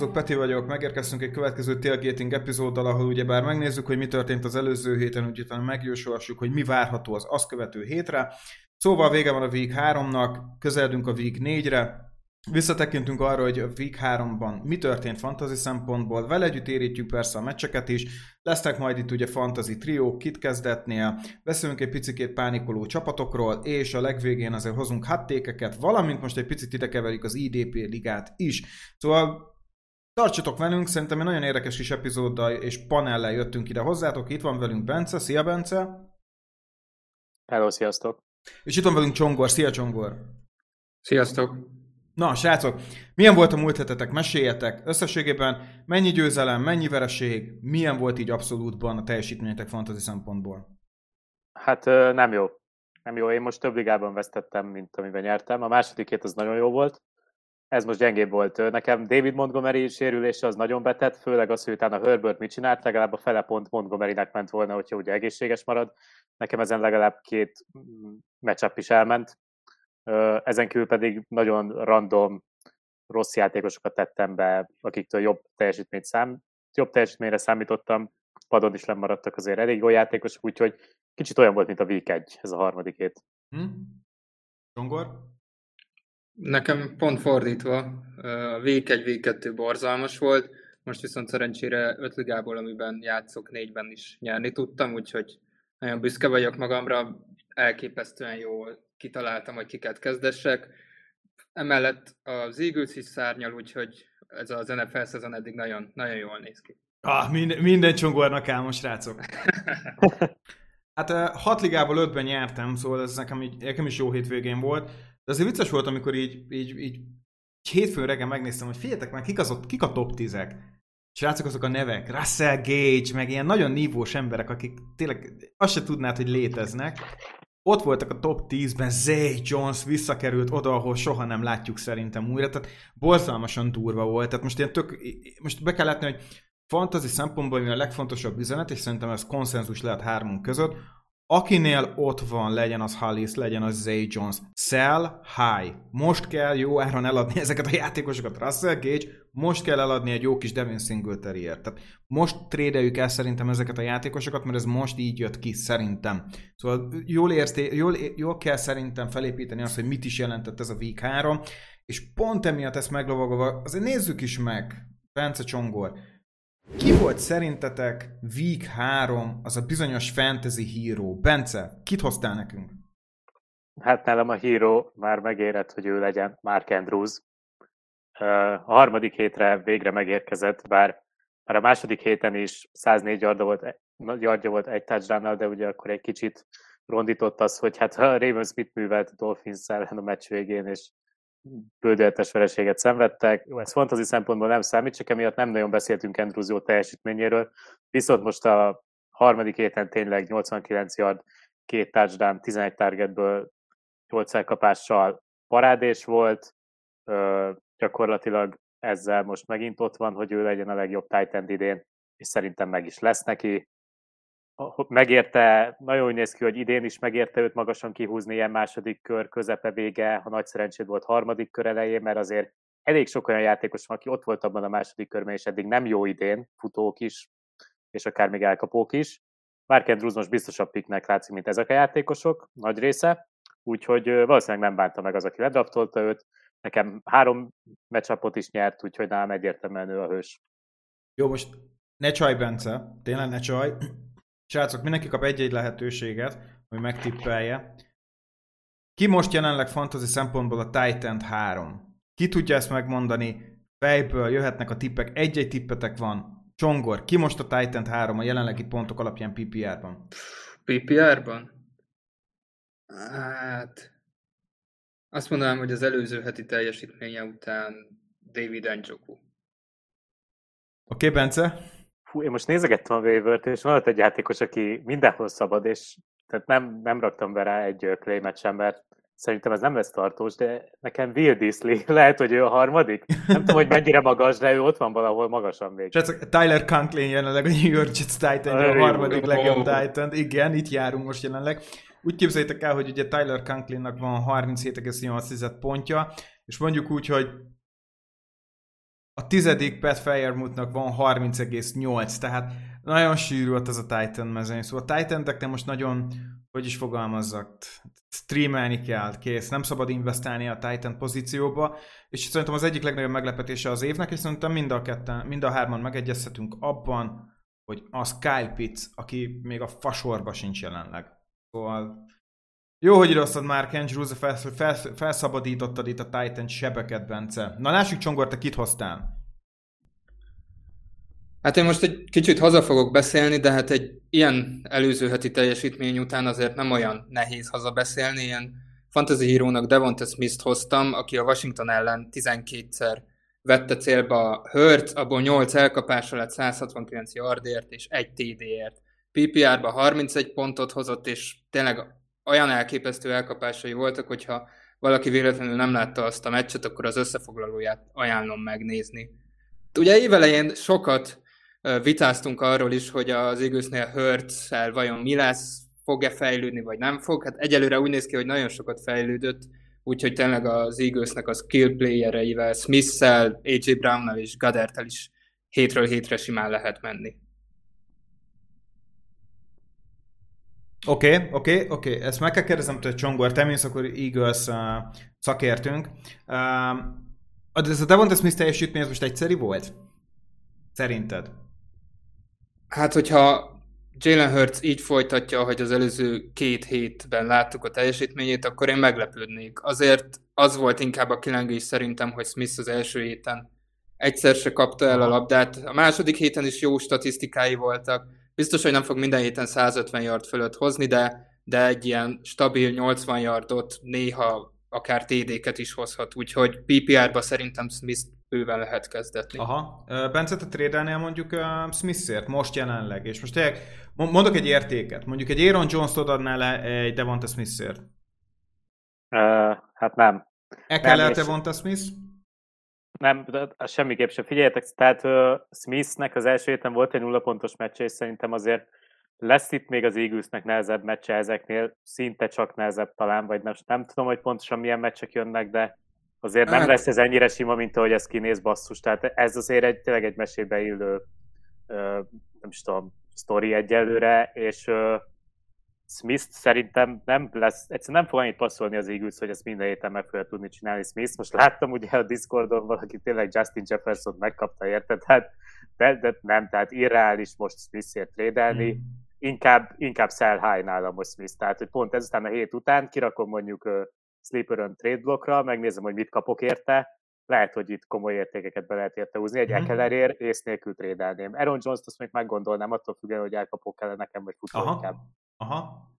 fórumozók, Peti vagyok, megérkeztünk egy következő tailgating epizóddal, ahol ugyebár megnézzük, hogy mi történt az előző héten, úgy utána megjósolhassuk, hogy mi várható az azt követő hétre. Szóval vége van a Week 3-nak, közeledünk a Week 4-re, Visszatekintünk arra, hogy a Week 3-ban mi történt fantasy szempontból, vele együtt érítjük persze a meccseket is, lesznek majd itt ugye fantasy triók, kit kezdetnél, beszélünk egy picit pánikoló csapatokról, és a legvégén azért hozunk hattékeket, valamint most egy picit ide keverjük az IDP ligát is. Szóval tartsatok velünk, szerintem egy nagyon érdekes kis epizóddal és panellel jöttünk ide hozzátok. Itt van velünk Bence, szia Bence! Hello, sziasztok! És itt van velünk Csongor, szia Csongor! Sziasztok! Na, srácok, milyen volt a múlt hetetek? Meséljetek összességében, mennyi győzelem, mennyi vereség, milyen volt így abszolútban a teljesítményetek fantasy szempontból? Hát nem jó. Nem jó. Én most több ligában vesztettem, mint amiben nyertem. A második hét az nagyon jó volt. Ez most gyengébb volt. Nekem David Montgomery sérülése az nagyon betett, főleg az, hogy utána Herbert mit csinált, legalább a fele pont Montgomerynek ment volna, hogyha ugye egészséges marad. Nekem ezen legalább két mm, matchup is elment, ezen kívül pedig nagyon random, rossz játékosokat tettem be, akiktől jobb teljesítményt szám, jobb teljesítményre számítottam, padon is lemaradtak azért elég jó játékosok, úgyhogy kicsit olyan volt, mint a Week 1, ez a harmadik hét. Hm? Nekem pont fordítva, a Week 1, Week 2 borzalmas volt, most viszont szerencsére öt ligából, amiben játszok, négyben is nyerni tudtam, úgyhogy nagyon büszke vagyok magamra, elképesztően jól kitaláltam, hogy kiket kezdessek. Emellett az Eagles is szárnyal, úgyhogy ez az NFL szezon eddig nagyon, nagyon jól néz ki. Ah, minden, minden csongornak álmos, srácok. hát hat ligából ötben nyertem, szóval ez nekem, így, nekem is jó hétvégén volt. De azért vicces volt, amikor így, így, így hétfőn reggel megnéztem, hogy figyeljetek meg, kik, az, kik a top 10-ek. Srácok, azok a nevek, Russell Gage, meg ilyen nagyon nívós emberek, akik tényleg azt se tudnád, hogy léteznek. Ott voltak a top 10-ben, Zay Jones visszakerült oda, ahol soha nem látjuk szerintem újra, tehát borzalmasan durva volt, tehát most ilyen tök, most be kell látni, hogy fantasy szempontból mi a legfontosabb üzenet, és szerintem ez konszenzus lehet hármunk között, Akinél ott van, legyen az Hollis, legyen az Zay Jones, sell high. Most kell jó áron eladni ezeket a játékosokat. Russell Gage, most kell eladni egy jó kis Devin singletary -ért. Tehát most trédeljük el szerintem ezeket a játékosokat, mert ez most így jött ki, szerintem. Szóval jól, érté, jól, jól kell szerintem felépíteni azt, hogy mit is jelentett ez a Week 3, és pont emiatt ezt meglovagolva, azért nézzük is meg, Bence Csongor, ki volt szerintetek Week 3 az a bizonyos fantasy híró? Bence, kit hoztál nekünk? Hát nálam a híró már megérett, hogy ő legyen Mark Andrews. A harmadik hétre végre megérkezett, bár már a második héten is 104 yarda volt, yardja volt egy touchdown de ugye akkor egy kicsit rondított az, hogy hát a Ravens mit művelt a Dolphins ellen a meccs végén, és bődeletes vereséget szenvedtek. Ez fantasy szempontból nem számít, csak emiatt nem nagyon beszéltünk Andrews jó teljesítményéről. Viszont most a harmadik héten tényleg 89 yard, két touchdown, 11 targetből 8 elkapással parádés volt. Ö, gyakorlatilag ezzel most megint ott van, hogy ő legyen a legjobb tight idén, és szerintem meg is lesz neki megérte, nagyon úgy néz ki, hogy idén is megérte őt magasan kihúzni ilyen második kör közepe vége, ha nagy szerencséd volt harmadik kör elején, mert azért elég sok olyan játékos van, aki ott volt abban a második körben, és eddig nem jó idén, futók is, és akár még elkapók is. Mark Andrews most biztosabb piknek látszik, mint ezek a játékosok, nagy része, úgyhogy valószínűleg nem bánta meg az, aki ledraftolta őt. Nekem három meccsapot is nyert, úgyhogy nálam egyértelműen ő a hős. Jó, most ne csaj, Bence, tényleg ne csaj. Srácok, mindenki kap egy-egy lehetőséget, hogy megtippelje. Ki most jelenleg fantasy szempontból a Titan 3? Ki tudja ezt megmondani? Fejből jöhetnek a tippek, egy-egy tippetek van. Csongor, ki most a Titan 3 a jelenlegi pontok alapján PPR-ban? PPR-ban? Hát... Azt mondanám, hogy az előző heti teljesítménye után David Njoku. Oké, okay, Bence? Fú, én most nézegettem a waiver és van ott egy játékos, aki mindenhol szabad, és tehát nem, nem raktam be rá egy claimet sem, mert szerintem ez nem lesz tartós, de nekem Will Disley, lehet, hogy ő a harmadik? Nem tudom, hogy mennyire magas, de ő ott van valahol magasan még. Csak Tyler Conklin jelenleg a New York Jets Titan, a harmadik legjobb Titan. Igen, itt járunk most jelenleg. Úgy képzeljétek el, hogy ugye Tyler Conklinnak van 37,8 pontja, és mondjuk úgy, hogy a tizedik Pat Firemutnak van 30,8, tehát nagyon sűrű az a Titan mezőny, szóval a titan most nagyon, hogy is fogalmazzak, streamelni kell, kész, nem szabad investálni a Titan pozícióba, és szerintem az egyik legnagyobb meglepetése az évnek, és szerintem mind a, ketten, mind a hárman megegyezhetünk abban, hogy az Kyle Pitts, aki még a fasorba sincs jelenleg. Szóval jó, hogy idehoztad Mark Andrews, felsz, felsz, felszabadítottad itt a Titan sebeket, Bence. Na lássuk Csongor, te kit hoztál? Hát én most egy kicsit haza fogok beszélni, de hát egy ilyen előző heti teljesítmény után azért nem olyan nehéz hazabeszélni. Ilyen fantasy hírónak Devonta Smith-t hoztam, aki a Washington ellen 12-szer vette célba Hurt, abból 8 elkapása lett 169 yardért és 1 TD-ért. PPR-ba 31 pontot hozott, és tényleg olyan elképesztő elkapásai voltak, hogyha valaki véletlenül nem látta azt a meccset, akkor az összefoglalóját ajánlom megnézni. Ugye évelején sokat vitáztunk arról is, hogy az égősznél hurts vajon mi lesz, fog-e fejlődni, vagy nem fog. Hát egyelőre úgy néz ki, hogy nagyon sokat fejlődött, úgyhogy tényleg az Eaglesnek a skill playereivel, Smith-szel, AJ Brown-nal és Gadertel is hétről hétre simán lehet menni. Oké, okay, oké, okay, oké. Okay. Ezt meg kell kérdezem hogy Csongor, te mész akkor Eagles uh, szakértünk. Uh, ez a Devonta Smith teljesítmény ez most egyszeri volt? Szerinted? Hát, hogyha Jalen Hurts így folytatja, hogy az előző két hétben láttuk a teljesítményét, akkor én meglepődnék. Azért az volt inkább a kilengés szerintem, hogy Smith az első héten egyszer se kapta el a labdát. A második héten is jó statisztikái voltak. Biztos, hogy nem fog minden héten 150 yard fölött hozni, de, de egy ilyen stabil 80 yardot, néha akár TD-ket is hozhat, úgyhogy PPR-ba szerintem Smith bőven lehet kezdetni. Aha. Bence, te trédelnél mondjuk uh, Smithért most jelenleg, és most tényleg mondok egy értéket, mondjuk egy Aaron Jones-t adnál le egy Devonta Smithért? Uh, hát nem. Ekeler Devonta Smith? Nem, semmiképp sem. Figyeljetek, tehát uh, Smithnek az első héten volt egy nulla pontos meccse, és szerintem azért lesz itt még az Eaglesnek nehezebb meccse ezeknél, szinte csak nehezebb talán, vagy nem, nem tudom, hogy pontosan milyen meccsek jönnek, de azért hát... nem lesz ez ennyire sima, mint ahogy ez kinéz basszus. Tehát ez azért egy, tényleg egy mesébe illő, nem is tudom, sztori egyelőre, és Smith szerintem nem lesz, egyszerűen nem fog annyit passzolni az Eagles, hogy ezt minden héten meg fogja tudni csinálni Smith. Most láttam ugye a Discordon valaki tényleg Justin Jefferson megkapta érte, tehát de, de nem, tehát irreális most Smithért trédelni. Mm inkább, inkább sell high nálam most Smith. Tehát, hogy pont ezután a hét után kirakom mondjuk uh, Sleeper trade blockra, megnézem, hogy mit kapok érte, lehet, hogy itt komoly értékeket be lehet érte húzni. Egy mm. Ekelerért ész nélkül trédelném. Aaron Jones-t azt még meggondolnám, attól függően, hogy elkapok kell nekem, vagy futó Aha.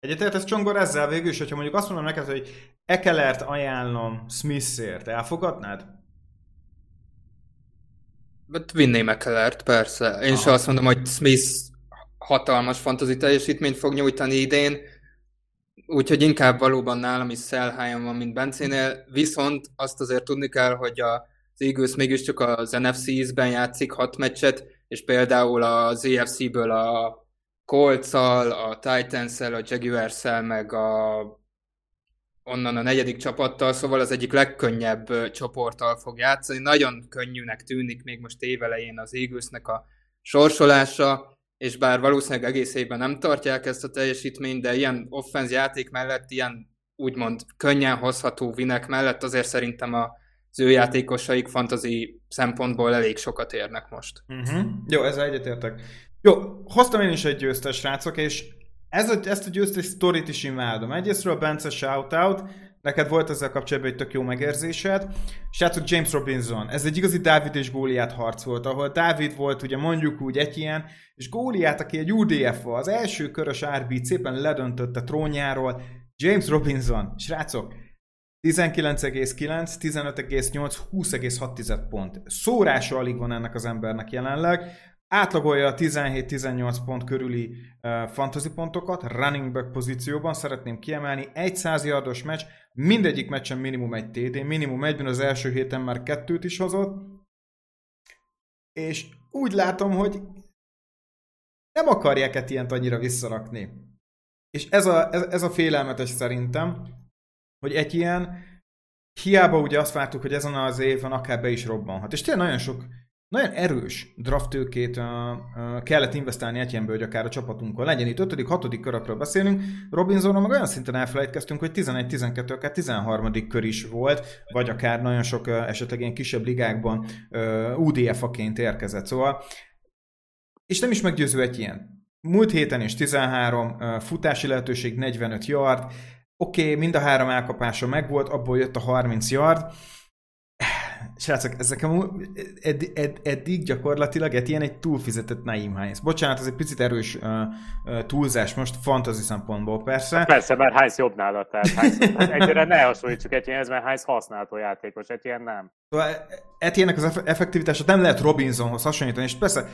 Egyetért ez Csongor ezzel végül is, hogyha mondjuk azt mondom neked, hogy Ekelert ajánlom Smithért, elfogadnád? Hát vinném Ekelert, persze. Én Aha. sem azt mondom, hogy Smith hatalmas fantasy teljesítményt fog nyújtani idén, úgyhogy inkább valóban nálam is sell van, mint Bencénél, viszont azt azért tudni kell, hogy a az Eagles mégiscsak az NFC East-ben játszik hat meccset, és például az AFC-ből a colts a titans a jaguars meg a onnan a negyedik csapattal, szóval az egyik legkönnyebb csoporttal fog játszani. Nagyon könnyűnek tűnik még most évelején az Eaglesnek a sorsolása, és bár valószínűleg egész évben nem tartják ezt a teljesítményt, de ilyen offenz játék mellett, ilyen úgymond könnyen hozható vinek mellett azért szerintem a az ő játékosaik fantazi szempontból elég sokat érnek most. Uh-huh. Jó, ezzel egyetértek. Jó, hoztam én is egy győztes, srácok, és ez a, ezt a győztes sztorit is imádom. Egyrésztről Bence shoutout, neked volt ezzel kapcsolatban egy tök jó megérzésed. Srácok, James Robinson, ez egy igazi Dávid és Góliát harc volt, ahol Dávid volt ugye mondjuk úgy egy ilyen, és Góliát, aki egy UDF az első körös RB szépen ledöntötte trónjáról, James Robinson, srácok, 19,9, 15,8, 20,6 pont. Szórása alig van ennek az embernek jelenleg. Átlagolja a 17-18 pont körüli uh, fantasy pontokat, running back pozícióban, szeretném kiemelni, egy 100 yardos meccs, mindegyik meccsen minimum egy TD, minimum egyben az első héten már kettőt is hozott, és úgy látom, hogy nem akarják-e ilyent annyira visszarakni. És ez a, ez, ez a félelmetes szerintem, hogy egy ilyen hiába ugye azt vártuk, hogy ezen az évben akár be is robbanhat. És tényleg nagyon sok, nagyon erős draftőkét uh, uh, kellett investálni Etienből, hogy akár a csapatunkon legyen. Itt 5 6 körökről beszélünk, Robinsonról meg olyan szinten elfelejtkeztünk, hogy 11-12, akár 13 kör is volt, vagy akár nagyon sok esetleg ilyen kisebb ligákban UDF-aként érkezett. Szóval, és nem is meggyőző egy ilyen. Múlt héten is 13, uh, futási lehetőség 45 yard, oké, okay, mind a három elkapása megvolt, abból jött a 30 yard, Srácok, ezek edd, edd, eddig gyakorlatilag egy ilyen egy túlfizetett Naim Hines. Bocsánat, ez egy picit erős uh, uh, túlzás most fantasy szempontból persze. Persze, mert Hines jobb nála, tehát Hines, hát egyre ne hasonlítsuk Etienhez, mert Hines használható játékos, Etien nem. Szóval Etiennek az effektivitását nem lehet Robinsonhoz hasonlítani, és persze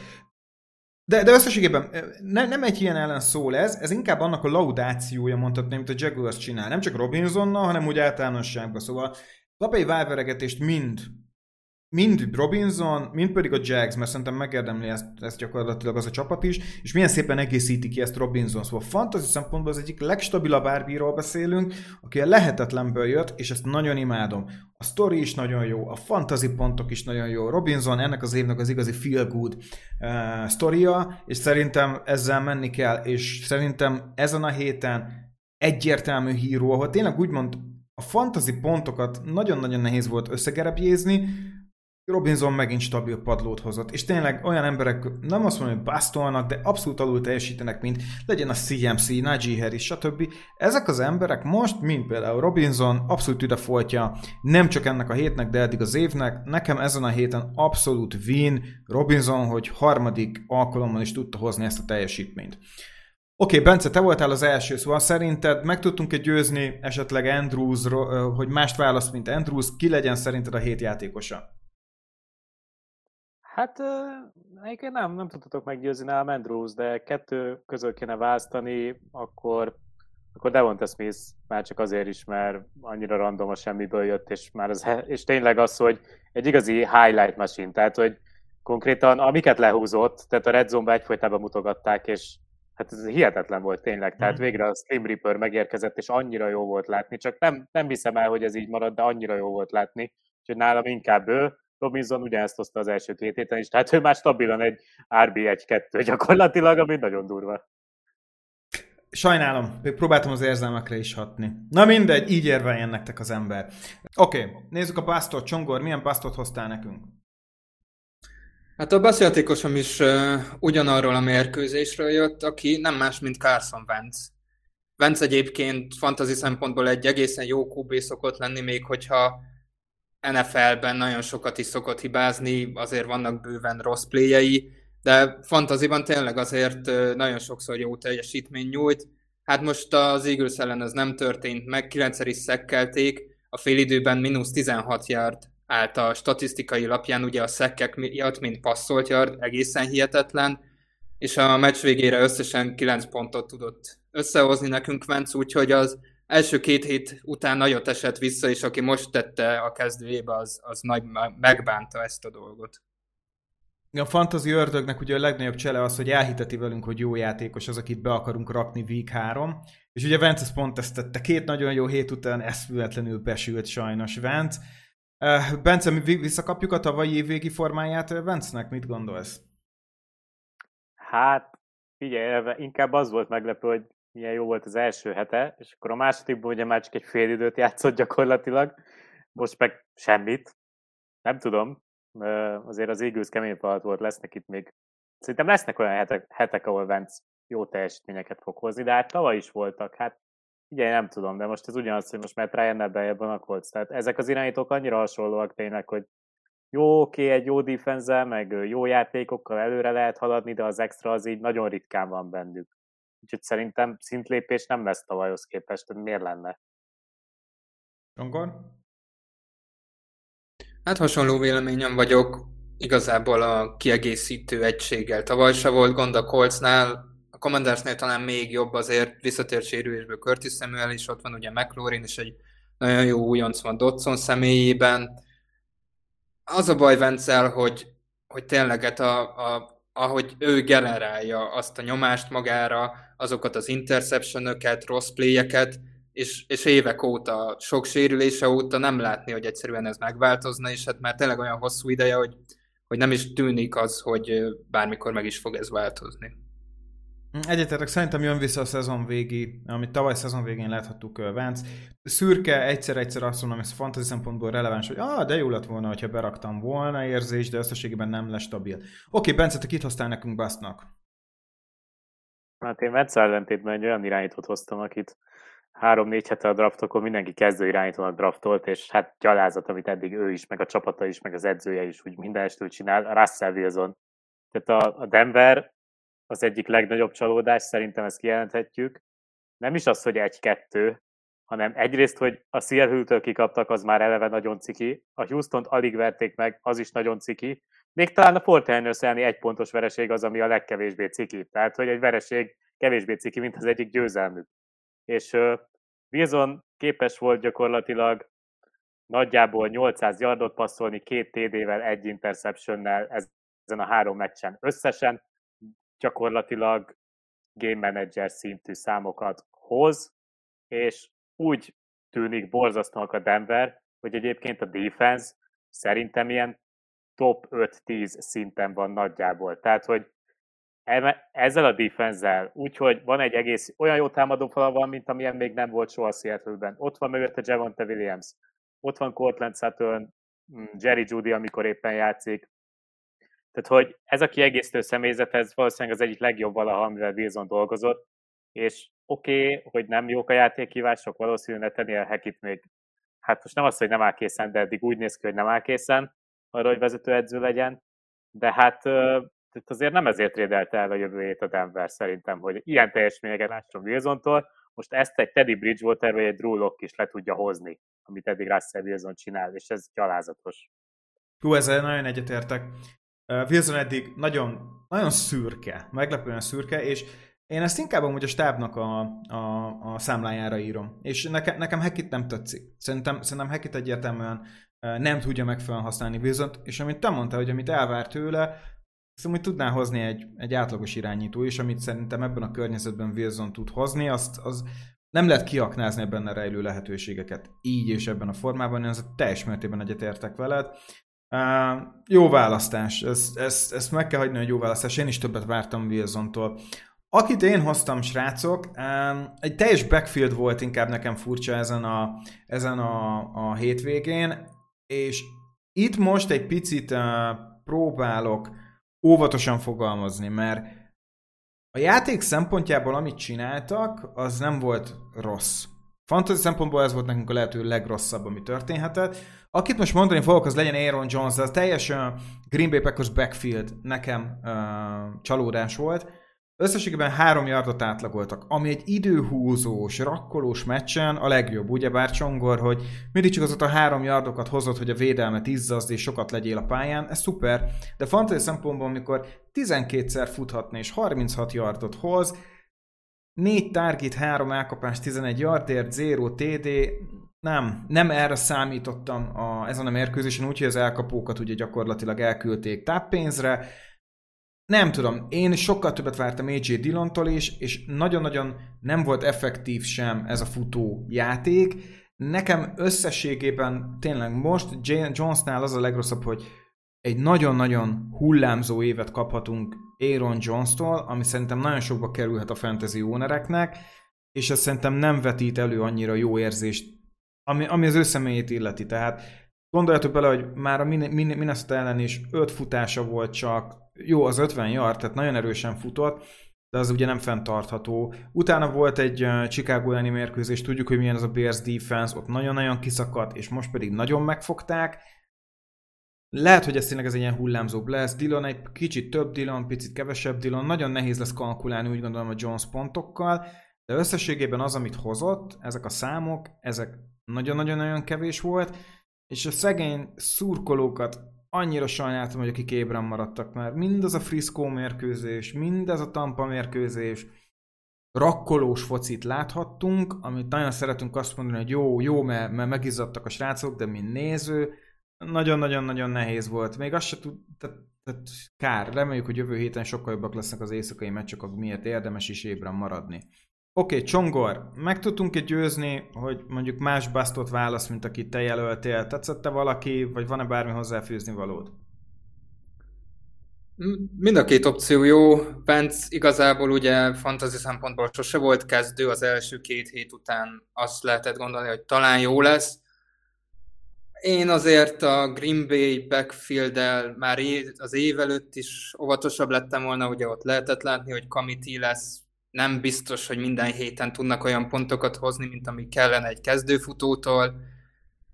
de, de összességében ne, nem egy ilyen ellen szól ez, ez inkább annak a laudációja, mondhatni, amit a Jaguars csinál. Nem csak Robinsonnal, hanem úgy általánosságban. Szóval kap egy válveregetést mind mind Robinson, mind pedig a Jags, mert szerintem megérdemli ezt, ezt gyakorlatilag az a csapat is, és milyen szépen egészíti ki ezt Robinson. Szóval fantasy szempontból az egyik legstabilabb árbiról beszélünk, aki a lehetetlenből jött, és ezt nagyon imádom. A story is nagyon jó, a fantasy pontok is nagyon jó. Robinson ennek az évnek az igazi feel good uh, sztoria, és szerintem ezzel menni kell, és szerintem ezen a héten egyértelmű híró, ahol tényleg úgymond a fantasy pontokat nagyon-nagyon nehéz volt összegerepjézni, Robinson megint stabil padlót hozott, és tényleg olyan emberek, nem azt mondom, hogy basztolnak, de abszolút alul teljesítenek, mint legyen a CMC, Najee Harris, stb. Ezek az emberek most, mint például Robinson, abszolút ide folytja, nem csak ennek a hétnek, de eddig az évnek. Nekem ezen a héten abszolút win Robinson, hogy harmadik alkalommal is tudta hozni ezt a teljesítményt. Oké, okay, Bence, te voltál az első, szóval szerinted meg tudtunk-e győzni esetleg Andrews, hogy mást választ, mint Andrews, ki legyen szerinted a hét játékosa? Hát egyébként nem, nem tudtatok meggyőzni nálam Andrews, de kettő közül kéne választani, akkor, akkor Devonta Smith már csak azért is, mert annyira random a semmiből jött, és, már az, és tényleg az, hogy egy igazi highlight machine, tehát hogy konkrétan amiket lehúzott, tehát a Red Zone-ba egyfolytában mutogatták, és hát ez hihetetlen volt tényleg, tehát mm. végre a Slim Reaper megérkezett, és annyira jó volt látni, csak nem, nem hiszem el, hogy ez így marad, de annyira jó volt látni, úgyhogy nálam inkább ő, Robinson ugyanezt hozta az első két héten is, tehát ő már stabilan egy RB1-2 gyakorlatilag, ami nagyon durva. Sajnálom, próbáltam az érzelmekre is hatni. Na mindegy, így érveljen nektek az ember. Oké, okay, nézzük a pásztort. Csongor, milyen pásztort hoztál nekünk? Hát a beszéltékosom is uh, ugyanarról a mérkőzésről jött, aki nem más, mint Carson Wentz. Wentz egyébként fantazi szempontból egy egészen jó QB szokott lenni, még hogyha NFL-ben nagyon sokat is szokott hibázni, azért vannak bőven rossz pléjei, de fantaziban tényleg azért nagyon sokszor jó teljesítmény nyújt. Hát most az Eagles ellen ez nem történt meg, 9 is szekkelték, a félidőben mínusz 16 yard állt a statisztikai lapján, ugye a szekkek miatt, mint passzolt yard, egészen hihetetlen, és a meccs végére összesen 9 pontot tudott összehozni nekünk Vence, úgyhogy az első két hét után nagyot esett vissza, és aki most tette a kezdőjébe, az, az nagy megbánta ezt a dolgot. A fantasy ördögnek ugye a legnagyobb csele az, hogy elhiteti velünk, hogy jó játékos az, akit be akarunk rakni week 3. És ugye Vence pont ezt tette. Két nagyon jó hét után eszméletlenül besült sajnos Vence. Uh, Bence, mi visszakapjuk a tavalyi évvégi formáját Vence-nek? Mit gondolsz? Hát, figyelj, inkább az volt meglepő, hogy milyen jó volt az első hete, és akkor a másodikban ugye már csak egy fél időt játszott gyakorlatilag, most meg semmit. Nem tudom, azért az Eagles kemény falat volt, lesznek itt még, szerintem lesznek olyan hetek, hetek ahol Vance jó teljesítményeket fog hozni, de hát tavaly is voltak, hát ugye nem tudom, de most ez ugyanaz, hogy most már Ryan-nel beljebb van a Colts. Tehát ezek az irányítók annyira hasonlóak tényleg, hogy jó, oké, egy jó defense meg jó játékokkal előre lehet haladni, de az extra az így nagyon ritkán van bennük. Úgyhogy szerintem szintlépés nem lesz tavalyhoz képest, hogy miért lenne. Rongor? Hát hasonló véleményem vagyok. Igazából a kiegészítő egységgel tavaly se volt gond a Coltsnál, a Commandersnél talán még jobb azért visszatért sérülésből Curtis Samuel is, ott van ugye McLaurin és egy nagyon jó újonc van Dodson személyében. Az a baj Vencel, hogy, hogy tényleg hát a, a, ahogy ő generálja azt a nyomást magára, azokat az interceptionöket, rossz playeket, és, és évek óta, sok sérülése óta nem látni, hogy egyszerűen ez megváltozna, és hát már tényleg olyan hosszú ideje, hogy, hogy nem is tűnik az, hogy bármikor meg is fog ez változni. Egyetetek, szerintem jön vissza a szezon végi, amit tavaly szezon végén láthattuk Vance. Szürke, egyszer-egyszer azt mondom, ez fantasy szempontból releváns, hogy ah, de jó lett volna, hogyha beraktam volna érzés, de összességében nem lesz stabil. Oké, okay, Bence, te kit hoztál nekünk Basznak? Hát én Vence ellentétben egy olyan irányítót hoztam, akit három-négy hete a draftokon mindenki kezdő irányítónak draftolt, és hát gyalázat, amit eddig ő is, meg a csapata is, meg az edzője is úgy minden estől csinál, Russell Wilson. Tehát a Denver az egyik legnagyobb csalódás, szerintem ezt kijelenthetjük. Nem is az, hogy egy-kettő, hanem egyrészt, hogy a Seattle-től kikaptak, az már eleve nagyon ciki, a Houston-t alig verték meg, az is nagyon ciki, még talán a Fortiners elleni egy pontos vereség az, ami a legkevésbé ciki. Tehát, hogy egy vereség kevésbé ciki, mint az egyik győzelmük. És uh, Wilson képes volt gyakorlatilag nagyjából 800 yardot passzolni, két TD-vel, egy interceptionnel ezen a három meccsen összesen, gyakorlatilag game manager szintű számokat hoz, és úgy tűnik borzasztónak a Denver, hogy egyébként a defense szerintem ilyen top 5-10 szinten van nagyjából. Tehát, hogy ezzel a defense úgyhogy van egy egész olyan jó támadó fala van, mint amilyen még nem volt soha Seattle-ben. Ott van mögötte Javonte Williams, ott van Cortland Sutton, mm, Jerry Judy, amikor éppen játszik. Tehát, hogy ez a kiegészítő személyzet, ez valószínűleg az egyik legjobb valaha, amivel Wilson dolgozott, és oké, okay, hogy nem jók a játékhívások, valószínűleg Nathaniel Hackett még, hát most nem az, hogy nem áll készen, de eddig úgy néz ki, hogy nem áll készen arra, hogy vezetőedző legyen, de hát tehát azért nem ezért rédelte el a jövő hét a Denver szerintem, hogy ilyen teljesményeket lásson Wilsontól, most ezt egy Teddy Bridgewater vagy egy Drew Lock is le tudja hozni, amit eddig Russell Wilson csinál, és ez gyalázatos. Hú, ezzel nagyon egyetértek. Wilson eddig nagyon, nagyon szürke, meglepően szürke, és én ezt inkább amúgy a stábnak a, a, a számlájára írom. És neke, nekem Hackett nem tetszik. Szerintem, szerintem Hackett egyértelműen nem tudja megfelelően használni Wilson-t, és amit te mondtál, hogy amit elvár tőle, Szóval, hogy tudná hozni egy, egy átlagos irányító is, amit szerintem ebben a környezetben Wilson tud hozni, azt az nem lehet kiaknázni ebben a rejlő lehetőségeket így és ebben a formában, én az teljes mértékben egyetértek veled. Uh, jó választás, ezt, ezt, ezt meg kell hagyni, hogy jó választás, én is többet vártam Wilson-tól. Akit én hoztam, srácok, um, egy teljes backfield volt inkább nekem furcsa ezen a, ezen a, a hétvégén, és itt most egy picit uh, próbálok óvatosan fogalmazni, mert a játék szempontjából, amit csináltak, az nem volt rossz. Fantasy szempontból ez volt nekünk a lehető legrosszabb, ami történhetett. Akit most mondani fogok, az legyen Aaron Jones, de a teljes Green Bay Packers backfield nekem uh, csalódás volt. Összességében három yardot átlagoltak, ami egy időhúzós, rakkolós meccsen a legjobb, ugyebár Csongor, hogy mindig csak azokat a három yardokat hozott, hogy a védelmet izzazd és sokat legyél a pályán, ez szuper, de fantasy szempontból, amikor 12-szer futhatna és 36 yardot hoz, 4 target, 3 elkapás, 11 yardért, 0 TD, nem, nem erre számítottam a, ezen a mérkőzésen, úgyhogy az elkapókat ugye gyakorlatilag elküldték táppénzre, nem tudom, én sokkal többet vártam AJ Dillontól is, és nagyon-nagyon nem volt effektív sem ez a futó játék. Nekem összességében tényleg most Jonesnál az a legrosszabb, hogy egy nagyon-nagyon hullámzó évet kaphatunk Aaron Jones-tól, ami szerintem nagyon sokba kerülhet a fantasy ownereknek, és ez szerintem nem vetít elő annyira jó érzést, ami, ami az ő személyét illeti. Tehát gondoljatok bele, hogy már a Minnesota ellen is öt futása volt csak, jó, az 50 yard, tehát nagyon erősen futott, de az ugye nem fenntartható. Utána volt egy Chicago elleni mérkőzés, tudjuk, hogy milyen az a Bears defense, ott nagyon-nagyon kiszakadt, és most pedig nagyon megfogták. Lehet, hogy ez tényleg ez egy ilyen hullámzó lesz. Dillon egy kicsit több Dillon, picit kevesebb Dillon. Nagyon nehéz lesz kalkulálni, úgy gondolom, a Jones pontokkal, de összességében az, amit hozott, ezek a számok, ezek nagyon-nagyon-nagyon kevés volt, és a szegény szurkolókat annyira sajnáltam, hogy akik ébren maradtak, mert mindaz a Frisco mérkőzés, mindez a Tampa mérkőzés, rakkolós focit láthattunk, amit nagyon szeretünk azt mondani, hogy jó, jó, mert, mert megizzadtak a srácok, de mint néző, nagyon-nagyon-nagyon nehéz volt. Még azt se tud, tehát, tehát kár, reméljük, hogy jövő héten sokkal jobbak lesznek az éjszakai meccsek, miért érdemes is ébren maradni. Okay, Csongor, meg tudtunk-e győzni, hogy mondjuk más basztot válasz, mint akit te jelöltél? Tetszette valaki, vagy van-e bármi hozzáfűzni valód? Mind a két opció jó. Pence igazából ugye fantasy szempontból sose volt kezdő, az első két hét után azt lehetett gondolni, hogy talán jó lesz. Én azért a Green Bay backfield már az év előtt is óvatosabb lettem volna, ugye ott lehetett látni, hogy committee lesz, nem biztos, hogy minden héten tudnak olyan pontokat hozni, mint ami kellene egy kezdőfutótól.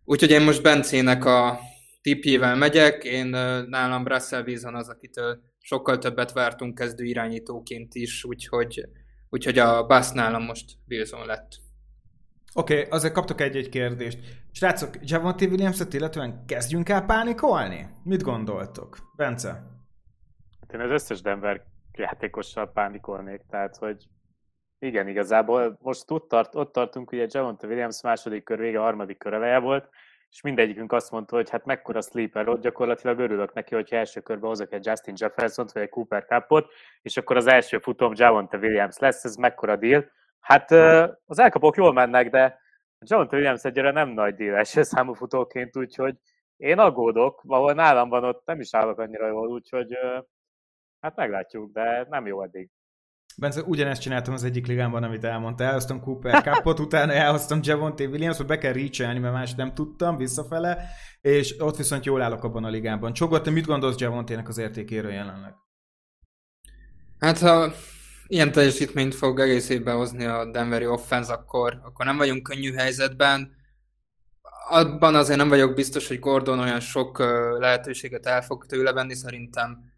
Úgyhogy én most Bencének a tipjével megyek, én nálam Russell Wilson az, akitől sokkal többet vártunk kezdő irányítóként is, úgyhogy, úgyhogy a Bass nálam most Wilson lett. Oké, okay, azért kaptok egy-egy kérdést. Srácok, Javonte Williams-et illetően kezdjünk el pánikolni? Mit gondoltok? Bence? Hát én az összes Denver játékossal pánikolnék, tehát hogy igen, igazából most ott, tart, ott tartunk, ugye Javonte Williams második kör vége, harmadik kör eleje volt, és mindegyikünk azt mondta, hogy hát mekkora sleeper ott, gyakorlatilag örülök neki, hogyha első körben hozok egy Justin Jefferson-t, vagy egy Cooper Cupot, és akkor az első futom Javonte Williams lesz, ez mekkora deal. Hát az elkapok jól mennek, de Javonte Williams egyre nem nagy deal első számú futóként, úgyhogy én aggódok, ahol nálam van, ott nem is állok annyira jól, úgyhogy hát meglátjuk, de nem jó eddig. Bence, ugyanezt csináltam az egyik ligámban, amit elmondta. Elhoztam Cooper Cupot, utána elhoztam Javonte Williams, be kell reach mert más nem tudtam, visszafele, és ott viszont jól állok abban a ligában. Csogor, te mit gondolsz Javontének az értékéről jelenleg? Hát ha ilyen teljesítményt fog egész évben hozni a Denveri offense, akkor, akkor nem vagyunk könnyű helyzetben. Abban azért nem vagyok biztos, hogy Gordon olyan sok lehetőséget el fog tőle venni, szerintem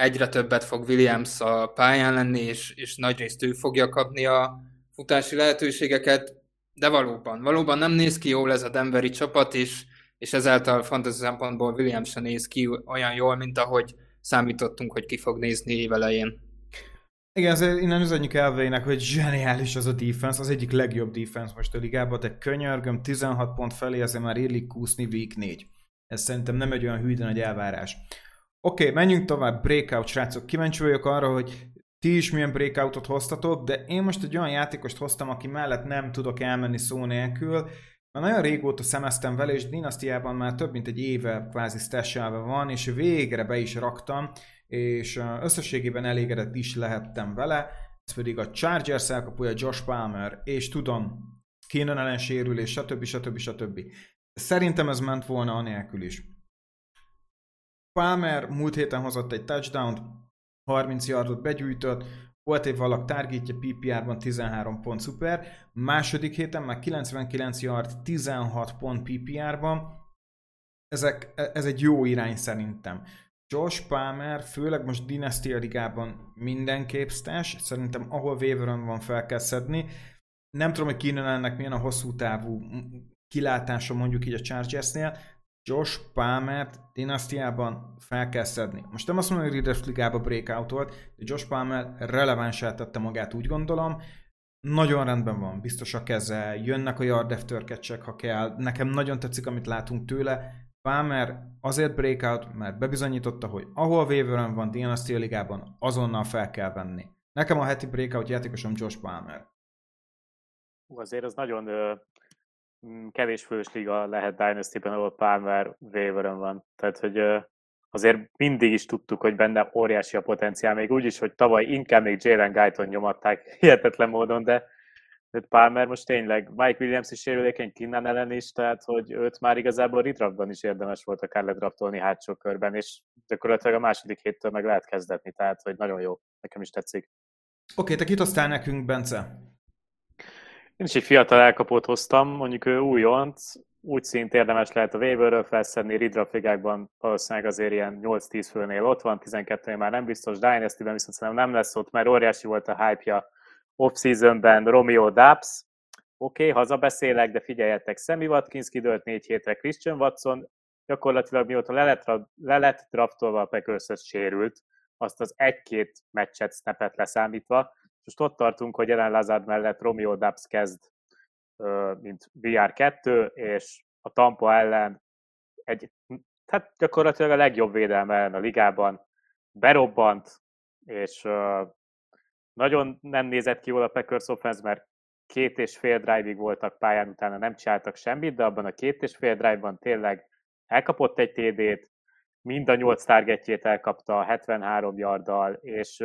egyre többet fog Williams a pályán lenni, és, és nagyrészt ő fogja kapni a futási lehetőségeket, de valóban, valóban nem néz ki jól ez a Denveri csapat, és, és ezáltal fantasy szempontból Williams sem néz ki olyan jól, mint ahogy számítottunk, hogy ki fog nézni évelején. Igen, azért innen üzenjük elvének, hogy zseniális az a defense, az egyik legjobb defense most a ligában, de könyörgöm, 16 pont felé, ezért már illik kúszni week 4. Ez szerintem nem egy olyan hűden nagy elvárás. Oké, okay, menjünk tovább, breakout, srácok. Kíváncsi vagyok arra, hogy ti is milyen breakoutot hoztatok, de én most egy olyan játékost hoztam, aki mellett nem tudok elmenni szó nélkül. Már nagyon régóta szemeztem vele, és Dynasty-ában már több mint egy éve kvázi stashelve van, és végre be is raktam, és összességében elégedett is lehettem vele. Ez pedig a Chargers elkapója Josh Palmer, és tudom, Keenan ellen sérülés, stb. stb. stb. Szerintem ez ment volna anélkül is. Palmer múlt héten hozott egy touchdown 30 yardot begyűjtött, volt egy valak targetje PPR-ban 13 pont szuper, második héten már 99 yard, 16 pont PPR-ban, Ezek, e, ez egy jó irány szerintem. Josh Palmer, főleg most Dynasty ligában mindenképp stash, szerintem ahol waveren van fel kell szedni. Nem tudom, hogy Keenan ennek milyen a hosszú távú kilátása mondjuk így a Chargersnél, Josh Palmer dinasztiában fel kell szedni. Most nem azt mondom, hogy Readers Ligába breakout volt, de Josh Palmer relevánsá tette magát, úgy gondolom. Nagyon rendben van, biztos a keze, jönnek a yard after ha kell. Nekem nagyon tetszik, amit látunk tőle. Palmer azért breakout, mert bebizonyította, hogy ahol waveren van Dynasty ligában, azonnal fel kell venni. Nekem a heti breakout játékosom Josh Palmer. Azért az nagyon kevés fős liga lehet Dynasty-ben, ahol Palmer waiver van. Tehát, hogy azért mindig is tudtuk, hogy benne óriási a potenciál, még úgy is, hogy tavaly inkább még Jalen Guyton nyomatták hihetetlen módon, de de Palmer most tényleg, Mike Williams is sérülékeny, Kinnan ellen is, tehát hogy őt már igazából redraftban is érdemes volt akár ledraftolni hátsó körben, és gyakorlatilag a második héttől meg lehet kezdetni, tehát hogy nagyon jó, nekem is tetszik. Oké, okay, te kit nekünk, Bence? Én is egy fiatal elkapót hoztam, mondjuk ő újonc, úgy szint érdemes lehet a waiverről felszedni, redraft ligákban valószínűleg azért ilyen 8-10 főnél ott van, 12 már nem biztos, Dynasty-ben viszont szerintem nem lesz ott, mert óriási volt a hype-ja off-seasonben Romeo Dubs, oké, okay, hazabeszélek, de figyeljetek, Sammy Watkins kidőlt négy hétre, Christian Watson gyakorlatilag mióta le lett, le lett draftolva a Packers sérült, azt az egy-két meccset, snapet leszámítva, most ott tartunk, hogy Ellen Lazard mellett Romeo Dubs kezd, mint VR2, és a Tampa ellen egy, hát gyakorlatilag a legjobb védelme a ligában berobbant, és nagyon nem nézett ki jól a Packers offense, mert két és fél drive-ig voltak pályán, utána nem csináltak semmit, de abban a két és fél drive-ban tényleg elkapott egy TD-t, mind a nyolc targetjét elkapta 73 yarddal, és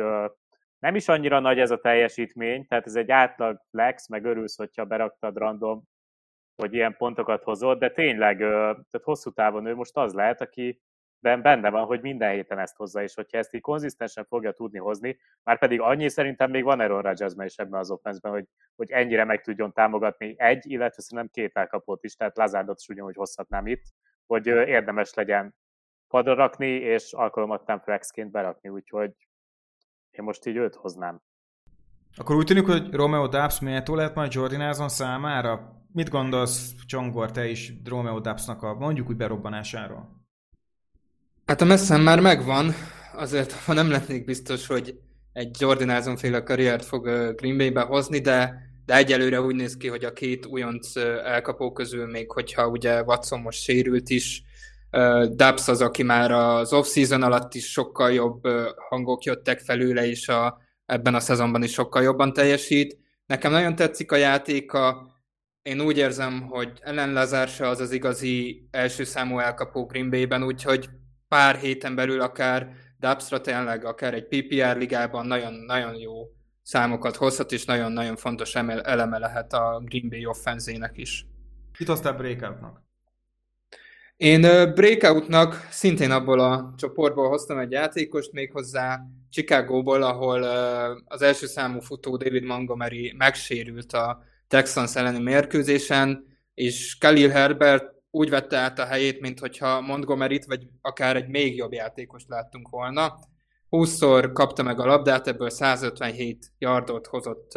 nem is annyira nagy ez a teljesítmény, tehát ez egy átlag flex, meg örülsz, hogyha beraktad random, hogy ilyen pontokat hozott, de tényleg, tehát hosszú távon ő most az lehet, aki benne van, hogy minden héten ezt hozza, és hogyha ezt így konzisztensen fogja tudni hozni, már pedig annyi szerintem még van Aaron rodgers is ebben az offenszben, hogy, hogy ennyire meg tudjon támogatni egy, illetve szerintem két elkapott is, tehát Lazárdot is ugyanúgy hozhatnám itt, hogy érdemes legyen padra rakni, és alkalomattán flexként berakni, úgyhogy én most így őt hoznám. Akkor úgy tűnik, hogy Romeo Dubs méltó lehet majd Jordan Azon számára? Mit gondolsz, Csongor, te is Romeo Dubsnak a mondjuk úgy berobbanásáról? Hát a messzem már megvan, azért ha nem lennék biztos, hogy egy Jordan Azon féle karriert fog Green Bay-be hozni, de, de egyelőre úgy néz ki, hogy a két újonc elkapó közül, még hogyha ugye Watson most sérült is, Dubs az, aki már az off-season alatt is sokkal jobb hangok jöttek felőle, és a, ebben a szezonban is sokkal jobban teljesít. Nekem nagyon tetszik a játéka, én úgy érzem, hogy Ellen Lazar se az az igazi első számú elkapó Green Bay-ben, úgyhogy pár héten belül akár Dubsra tényleg, akár egy PPR ligában nagyon-nagyon jó számokat hozhat, és nagyon-nagyon fontos eleme lehet a Green Bay offenzének is. Kit hoztál breakoutnak? Én breakoutnak szintén abból a csoportból hoztam egy játékost, méghozzá Chicagóból, ahol az első számú futó David Montgomery megsérült a Texans elleni mérkőzésen, és Khalil Herbert úgy vette át a helyét, mint hogyha Montgomery-t, vagy akár egy még jobb játékost láttunk volna. 20-szor kapta meg a labdát, ebből 157 yardot hozott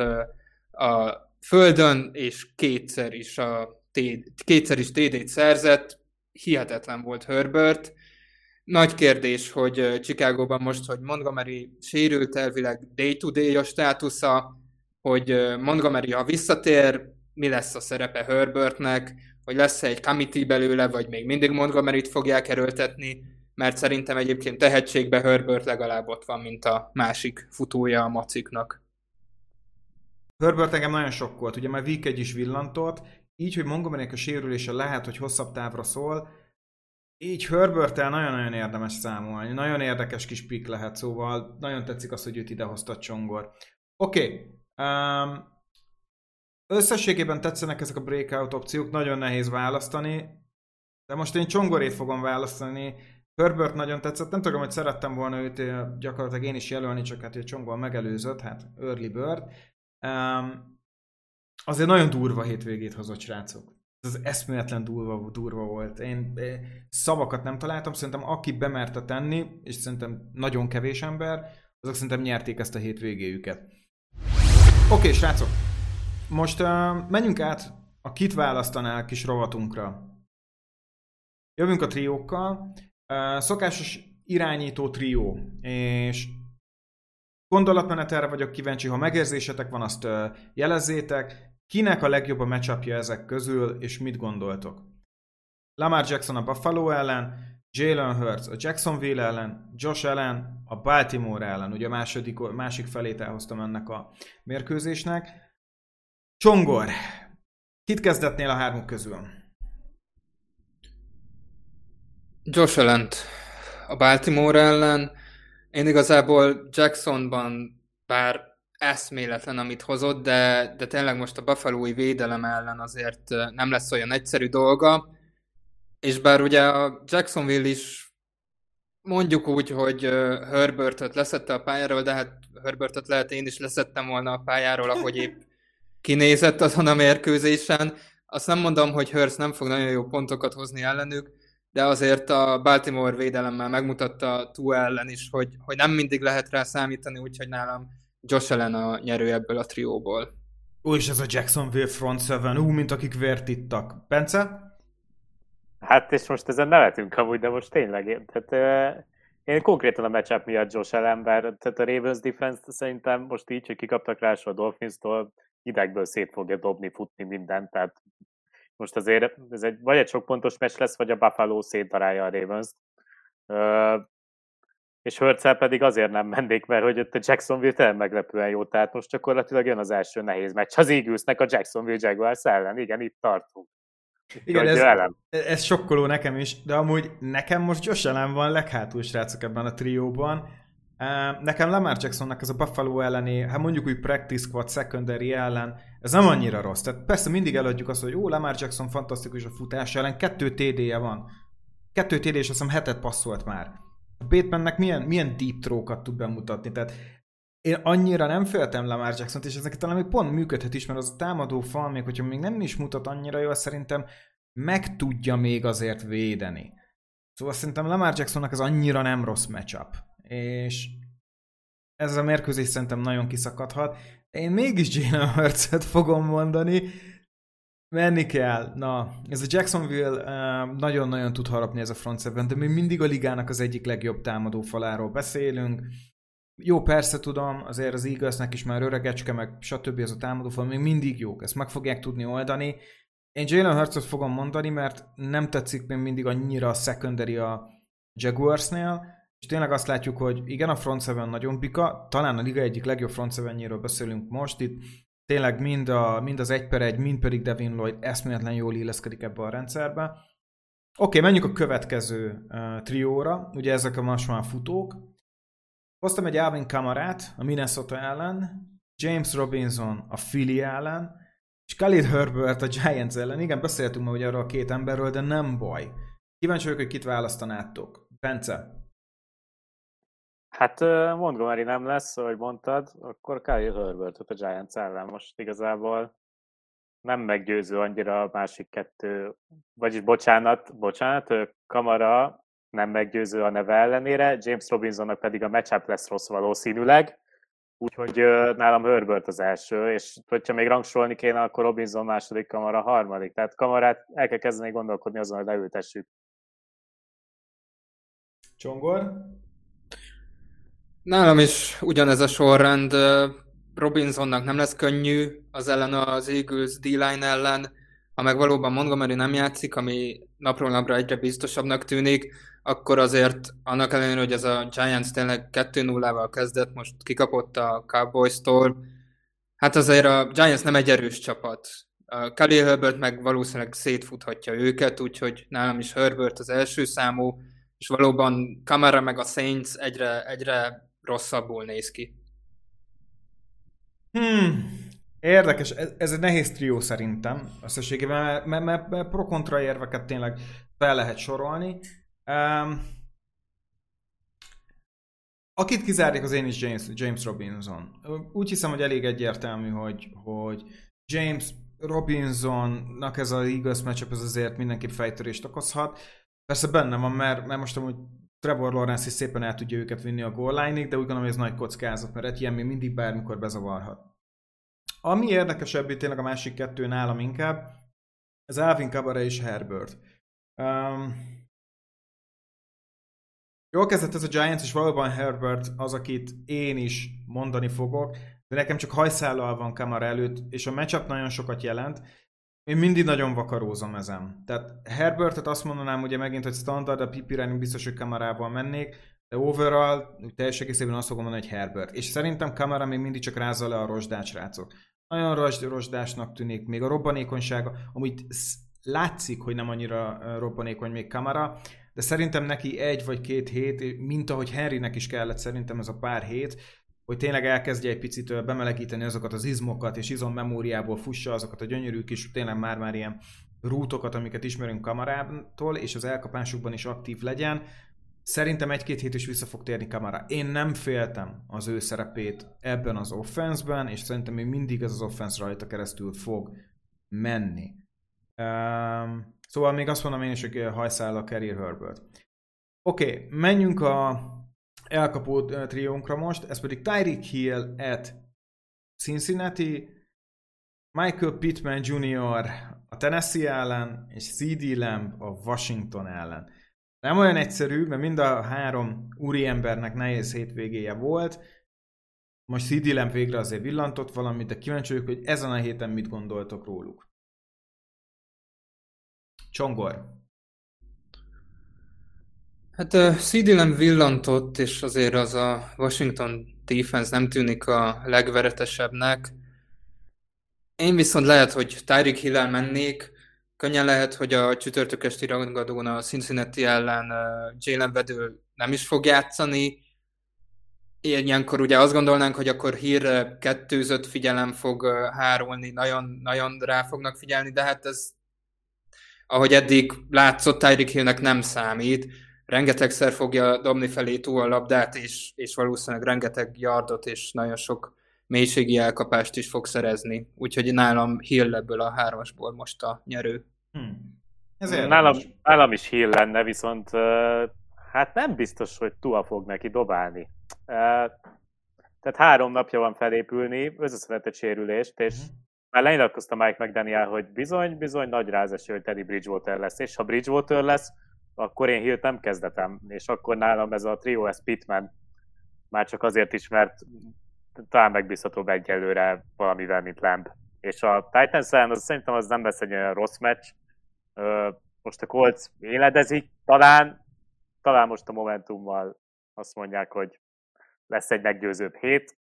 a földön, és kétszer is, a kétszer is TD-t szerzett, hihetetlen volt Herbert. Nagy kérdés, hogy Chicagóban most, hogy Montgomery sérült elvileg day-to-day a státusza, hogy Montgomery, ha visszatér, mi lesz a szerepe Herbertnek, hogy lesz-e egy committee belőle, vagy még mindig Montgomery-t fogják erőltetni, mert szerintem egyébként tehetségbe Herbert legalább ott van, mint a másik futója a maciknak. Herbert engem nagyon sokkolt, ugye már Week egy is villantott, így, hogy montgomery a sérülése lehet, hogy hosszabb távra szól, így herbert nagyon-nagyon érdemes számolni, nagyon érdekes kis pik lehet, szóval nagyon tetszik az, hogy őt idehozta Csongor. Oké, okay. um, összességében tetszenek ezek a breakout opciók, nagyon nehéz választani, de most én Csongorét fogom választani, Herbert nagyon tetszett, nem tudom, hogy szerettem volna őt gyakorlatilag én is jelölni, csak hát hogy Csongor megelőzött, hát early bird. Um, azért nagyon durva hétvégét hozott, srácok. Ez eszméletlen durva, durva volt. Én szavakat nem találtam, szerintem aki bemerte tenni, és szerintem nagyon kevés ember, azok szerintem nyerték ezt a hétvégéjüket. Oké, srácok, most uh, menjünk át a kit választanál kis rovatunkra. Jövünk a triókkal. Uh, szokásos irányító trió, és gondolatmenetelre vagyok kíváncsi, ha megérzésetek van, azt jelezzétek. Kinek a legjobb a matchupja ezek közül, és mit gondoltok? Lamar Jackson a Buffalo ellen, Jalen Hurts a Jacksonville ellen, Josh Allen a Baltimore ellen. Ugye a második, másik felét elhoztam ennek a mérkőzésnek. Csongor, kit kezdetnél a hármuk közül? Josh allen a Baltimore ellen. Én igazából Jacksonban, bár eszméletlen, amit hozott, de, de tényleg most a buffalo védelem ellen azért nem lesz olyan egyszerű dolga, és bár ugye a Jacksonville is mondjuk úgy, hogy Herbertet leszette a pályáról, de hát Herbertet lehet én is leszettem volna a pályáról, ahogy épp kinézett azon a mérkőzésen. Azt nem mondom, hogy Hurst nem fog nagyon jó pontokat hozni ellenük, de azért a Baltimore védelemmel megmutatta Tua ellen is, hogy, hogy nem mindig lehet rá számítani, úgyhogy nálam Josh Allen a nyerő ebből a trióból. Ó, és ez a Jacksonville front seven, ú, mint akik vért ittak. Bence? Hát és most ezen nevetünk amúgy, de most tényleg, tehát én konkrétan a matchup miatt Josh Allen, bár tehát a Ravens defense szerintem most így, hogy kikaptak rá a Dolphins-tól, idegből szét fogja dobni, futni mindent, tehát most azért ez egy, vagy egy sok pontos meccs lesz, vagy a Buffalo szétdarálja a Ravens-t. Uh, és Hörcel pedig azért nem mennék, mert hogy ott a Jacksonville tényleg meglepően jó, tehát most gyakorlatilag jön az első nehéz meccs az Eaglesnek a Jacksonville Jaguars ellen, igen, itt tartunk. Igen, ez, elem. ez sokkoló nekem is, de amúgy nekem most Josh Allen van leghátul srácok ebben a trióban. Nekem Lamar Jacksonnak ez a Buffalo elleni, hát mondjuk úgy practice squad secondary ellen, ez nem annyira rossz. Tehát persze mindig eladjuk azt, hogy jó, Lamar Jackson fantasztikus a futás ellen, kettő TD-je van. Kettő TD, és azt hiszem hetet passzolt már. A Batemannek milyen, milyen deep throw tud bemutatni, tehát én annyira nem féltem Lamar Jackson-t, és ezeket talán még pont működhet is, mert az a támadó fal, még hogyha még nem is mutat annyira jól, szerintem meg tudja még azért védeni. Szóval szerintem Lamar Jacksonnak ez annyira nem rossz matchup. És ez a mérkőzés szerintem nagyon kiszakadhat. Én mégis Jalen hurts fogom mondani, Menni kell. Na, ez a Jacksonville uh, nagyon-nagyon tud harapni ez a front seven, de még mindig a ligának az egyik legjobb támadó faláról beszélünk. Jó, persze tudom, azért az Eaglesnek is már öregecske, meg stb. ez a támadó fal, még mindig jók, ezt meg fogják tudni oldani. Én Jalen Hurtsot fogom mondani, mert nem tetszik még mindig annyira a secondary a Jaguarsnél, és tényleg azt látjuk, hogy igen, a front seven nagyon bika, talán a liga egyik legjobb front seven beszélünk most itt, tényleg mind, a, mind az egy per egy, mind pedig Devin Lloyd eszméletlen jól illeszkedik ebbe a rendszerbe. Oké, okay, menjünk a következő uh, trióra, ugye ezek a most már futók. Hoztam egy Alvin Kamarát a Minnesota ellen, James Robinson a Philly ellen, és Khalid Herbert a Giants ellen. Igen, beszéltünk ma ugye arról a két emberről, de nem baj. Kíváncsi vagyok, hogy kit választanátok. Bence? Hát Montgomery nem lesz, ahogy mondtad, akkor Kyle Herbert a Giants ellen most igazából nem meggyőző annyira a másik kettő, vagyis bocsánat, bocsánat, Kamara nem meggyőző a neve ellenére, James Robinsonnak pedig a matchup lesz rossz valószínűleg, úgyhogy nálam Herbert az első, és hogyha még rangsolni kéne, akkor Robinson második, Kamara harmadik, tehát Kamarát el kell kezdeni gondolkodni azon, hogy leültessük. Csongor? Nálam is ugyanez a sorrend. Robinsonnak nem lesz könnyű az ellen az Eagles D-line ellen, ha meg valóban Montgomery nem játszik, ami napról napra egyre biztosabbnak tűnik, akkor azért annak ellenére, hogy ez a Giants tényleg 2-0-val kezdett, most kikapott a Cowboys-tól, hát azért a Giants nem egy erős csapat. Khalil Herbert meg valószínűleg szétfuthatja őket, úgyhogy nálam is Herbert az első számú, és valóban Kamara meg a Saints egyre, egyre rosszabbul néz ki. Hmm, érdekes, ez, ez egy nehéz trió szerintem, összességében, mert, mert, mert pro-kontra érveket tényleg fel lehet sorolni. Um, akit kizárják az én is James, James Robinson. Úgy hiszem, hogy elég egyértelmű, hogy, hogy James Robinsonnak ez az igaz matchup ez azért mindenképp fejtörést okozhat. Persze benne van, mert, mert most amúgy Trevor Lawrence is szépen el tudja őket vinni a goal line de úgy gondolom, hogy ez nagy kockázat, mert ilyen még mindig bármikor bezavarhat. Ami érdekesebb itt tényleg a másik kettő nálam inkább, ez Alvin Cabaret és Herbert. Um, jól kezdett ez a Giants, és valóban Herbert az, akit én is mondani fogok, de nekem csak hajszállal van Kamara előtt, és a matchup nagyon sokat jelent, én mindig nagyon vakarózom ezen. Tehát Herbertet azt mondanám ugye megint, hogy standard, a Pipirani biztos, hogy kamerával mennék, de overall, úgy teljes egészében azt fogom mondani, hogy Herbert. És szerintem kamera még mindig csak rázza le a rozsdás rácok. Nagyon rozsd, rozsdásnak tűnik, még a robbanékonysága, amúgy látszik, hogy nem annyira robbanékony még kamera, de szerintem neki egy vagy két hét, mint ahogy Henrynek is kellett szerintem ez a pár hét, hogy tényleg elkezdje egy picit bemelegíteni azokat az izmokat, és izommemóriából fussa azokat a gyönyörű kis, tényleg már-már ilyen rútokat, amiket ismerünk kamarától, és az elkapásukban is aktív legyen. Szerintem egy-két hét is vissza fog térni kamera. Én nem féltem az ő szerepét ebben az offenszben, és szerintem még mindig ez az offense rajta keresztül fog menni. Um, szóval még azt mondom én is, hogy hajszál a Carrier Herbert. Oké, okay, menjünk a elkapó triónkra most, ez pedig Tyreek Hill at Cincinnati, Michael Pittman Jr. a Tennessee ellen, és CD Lamb a Washington ellen. Nem olyan egyszerű, mert mind a három úri embernek nehéz hétvégéje volt. Most CD Lamb végre azért villantott valamit, de kíváncsi vagyok, hogy ezen a héten mit gondoltok róluk. Csongor. Hát uh, CD villantott, és azért az a Washington defense nem tűnik a legveretesebbnek. Én viszont lehet, hogy Tyreek hill mennék, könnyen lehet, hogy a csütörtök esti rangadón a Cincinnati ellen Jalen Vedő nem is fog játszani. Ilyenkor ugye azt gondolnánk, hogy akkor hírre kettőzött figyelem fog hárulni, nagyon, nagyon rá fognak figyelni, de hát ez, ahogy eddig látszott, Tyreek Hillnek nem számít rengetegszer fogja dobni felé túl a labdát, és, és valószínűleg rengeteg yardot és nagyon sok mélységi elkapást is fog szerezni. Úgyhogy nálam Hill ebből a hármasból most a nyerő. Hmm. Ez nálam, nálam is Hill lenne, viszont hát nem biztos, hogy Tua fog neki dobálni. Tehát három napja van felépülni, összeszedett sérülést, és uh-huh. már lenyilatkozta Mike McDaniel, hogy bizony, bizony nagy rázeső, hogy Teddy Bridgewater lesz, és ha Bridgewater lesz, akkor én Hilt nem kezdetem, és akkor nálam ez a trio, ez Pitman, már csak azért is, mert talán megbízhatóbb egyelőre valamivel, mint Lamb. És a Titans ellen az szerintem az nem lesz egy olyan rossz meccs. Most a Colts éledezik, talán, talán most a Momentummal azt mondják, hogy lesz egy meggyőzőbb hét,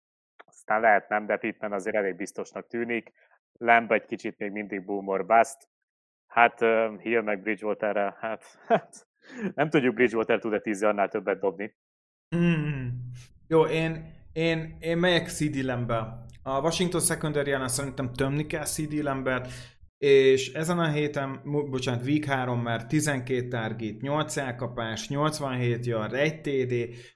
aztán lehet nem, de Pittman azért elég biztosnak tűnik. Lamb egy kicsit még mindig boomer bust, Hát uh, Hill meg Bridgewater, hát, hát nem tudjuk Bridgewater tud-e 10 annál többet dobni. Mm. Jó, én, én, én megyek CD lembe. A Washington secondary szerintem tömni kell CD lembet, és ezen a héten, bocsánat, week 3 már 12 target, 8 elkapás, 87 yard, 1 TD,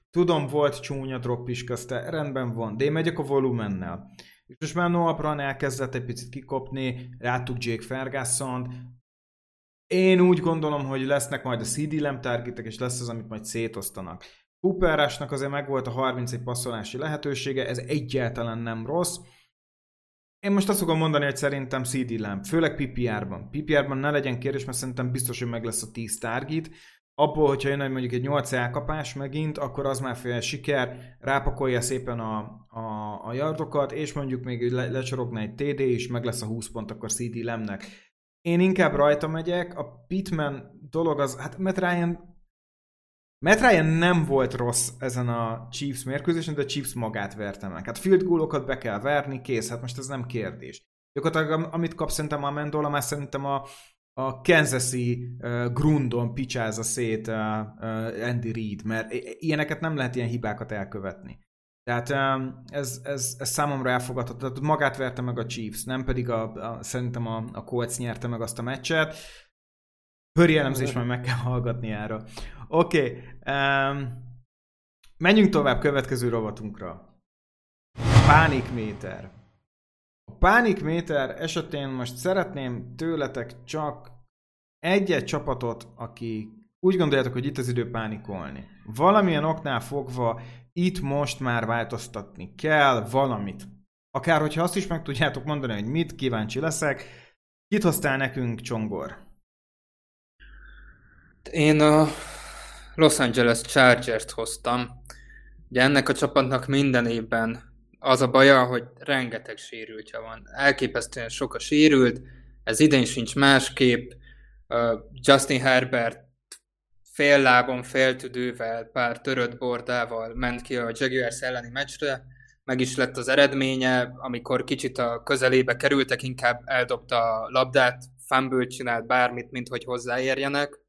tudom, volt csúnya drop is közte, rendben van, de én megyek a volumennel. És most már Noah Brown elkezdett egy picit kikopni, ráttuk Jake ferguson én úgy gondolom, hogy lesznek majd a CD lamp targetek, és lesz az, amit majd szétosztanak. Cooperásnak azért megvolt a 31 passzolási lehetősége, ez egyáltalán nem rossz. Én most azt fogom mondani, hogy szerintem CD lamp, főleg PPR-ban. PPR-ban ne legyen kérdés, mert szerintem biztos, hogy meg lesz a 10 target. Abból, hogyha jön mondjuk egy 8 elkapás megint, akkor az már fél siker, rápakolja szépen a, a, a yardokat, és mondjuk még le, lecsorogna egy TD is, meg lesz a 20 pont akkor CD lemnek. Én inkább rajta megyek, a Pitman dolog az, hát Matt Ryan Matt Ryan nem volt rossz ezen a Chiefs mérkőzésen, de a Chiefs magát verte meg. Hát field goalokat be kell verni, kész, hát most ez nem kérdés. Gyakorlatilag amit kap szerintem a Mendola, már szerintem a, a Kansas-i uh, grundon picsázza szét uh, uh, Andy Reid, mert ilyeneket nem lehet ilyen hibákat elkövetni. Tehát ez, ez, ez számomra elfogadható. Tehát magát verte meg a Chiefs, nem pedig a, a szerintem a, a Colts nyerte meg azt a meccset. Höri elemzés már meg kell hallgatni erre. Oké, okay, um, menjünk tovább következő rovatunkra. Pánikméter. A pánikméter esetén most szeretném tőletek csak egy-egy csapatot, aki úgy gondoljátok, hogy itt az idő pánikolni. Valamilyen oknál fogva itt most már változtatni kell valamit. Akár hogyha azt is meg tudjátok mondani, hogy mit, kíváncsi leszek. Kit hoztál nekünk, Csongor? Én a Los Angeles Chargers-t hoztam. Ugye ennek a csapatnak minden évben az a baja, hogy rengeteg sérültje van. Elképesztően sok a sérült, ez idén sincs másképp. Justin Herbert fél lábon, fél tüdővel, pár törött bordával ment ki a Jaguars elleni meccsre, meg is lett az eredménye, amikor kicsit a közelébe kerültek, inkább eldobta a labdát, fumble csinált bármit, mint hogy hozzáérjenek.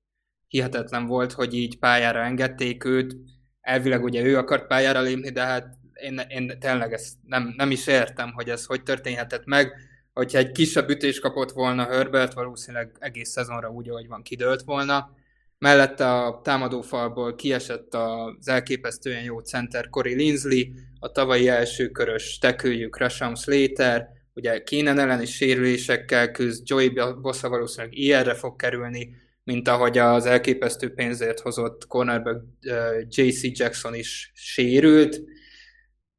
Hihetetlen volt, hogy így pályára engedték őt. Elvileg ugye ő akart pályára lépni, de hát én, én tényleg ezt nem, nem is értem, hogy ez hogy történhetett meg. Hogyha egy kisebb ütés kapott volna Herbert, valószínűleg egész szezonra úgy, ahogy van, kidőlt volna Mellette a támadófalból kiesett az elképesztően jó center Corey Linsley, a tavalyi első körös tekőjük Rasham Slater, ugye Keenan elleni sérülésekkel küzd, Joey Bossa valószínűleg ilyenre fog kerülni, mint ahogy az elképesztő pénzért hozott cornerback JC Jackson is sérült.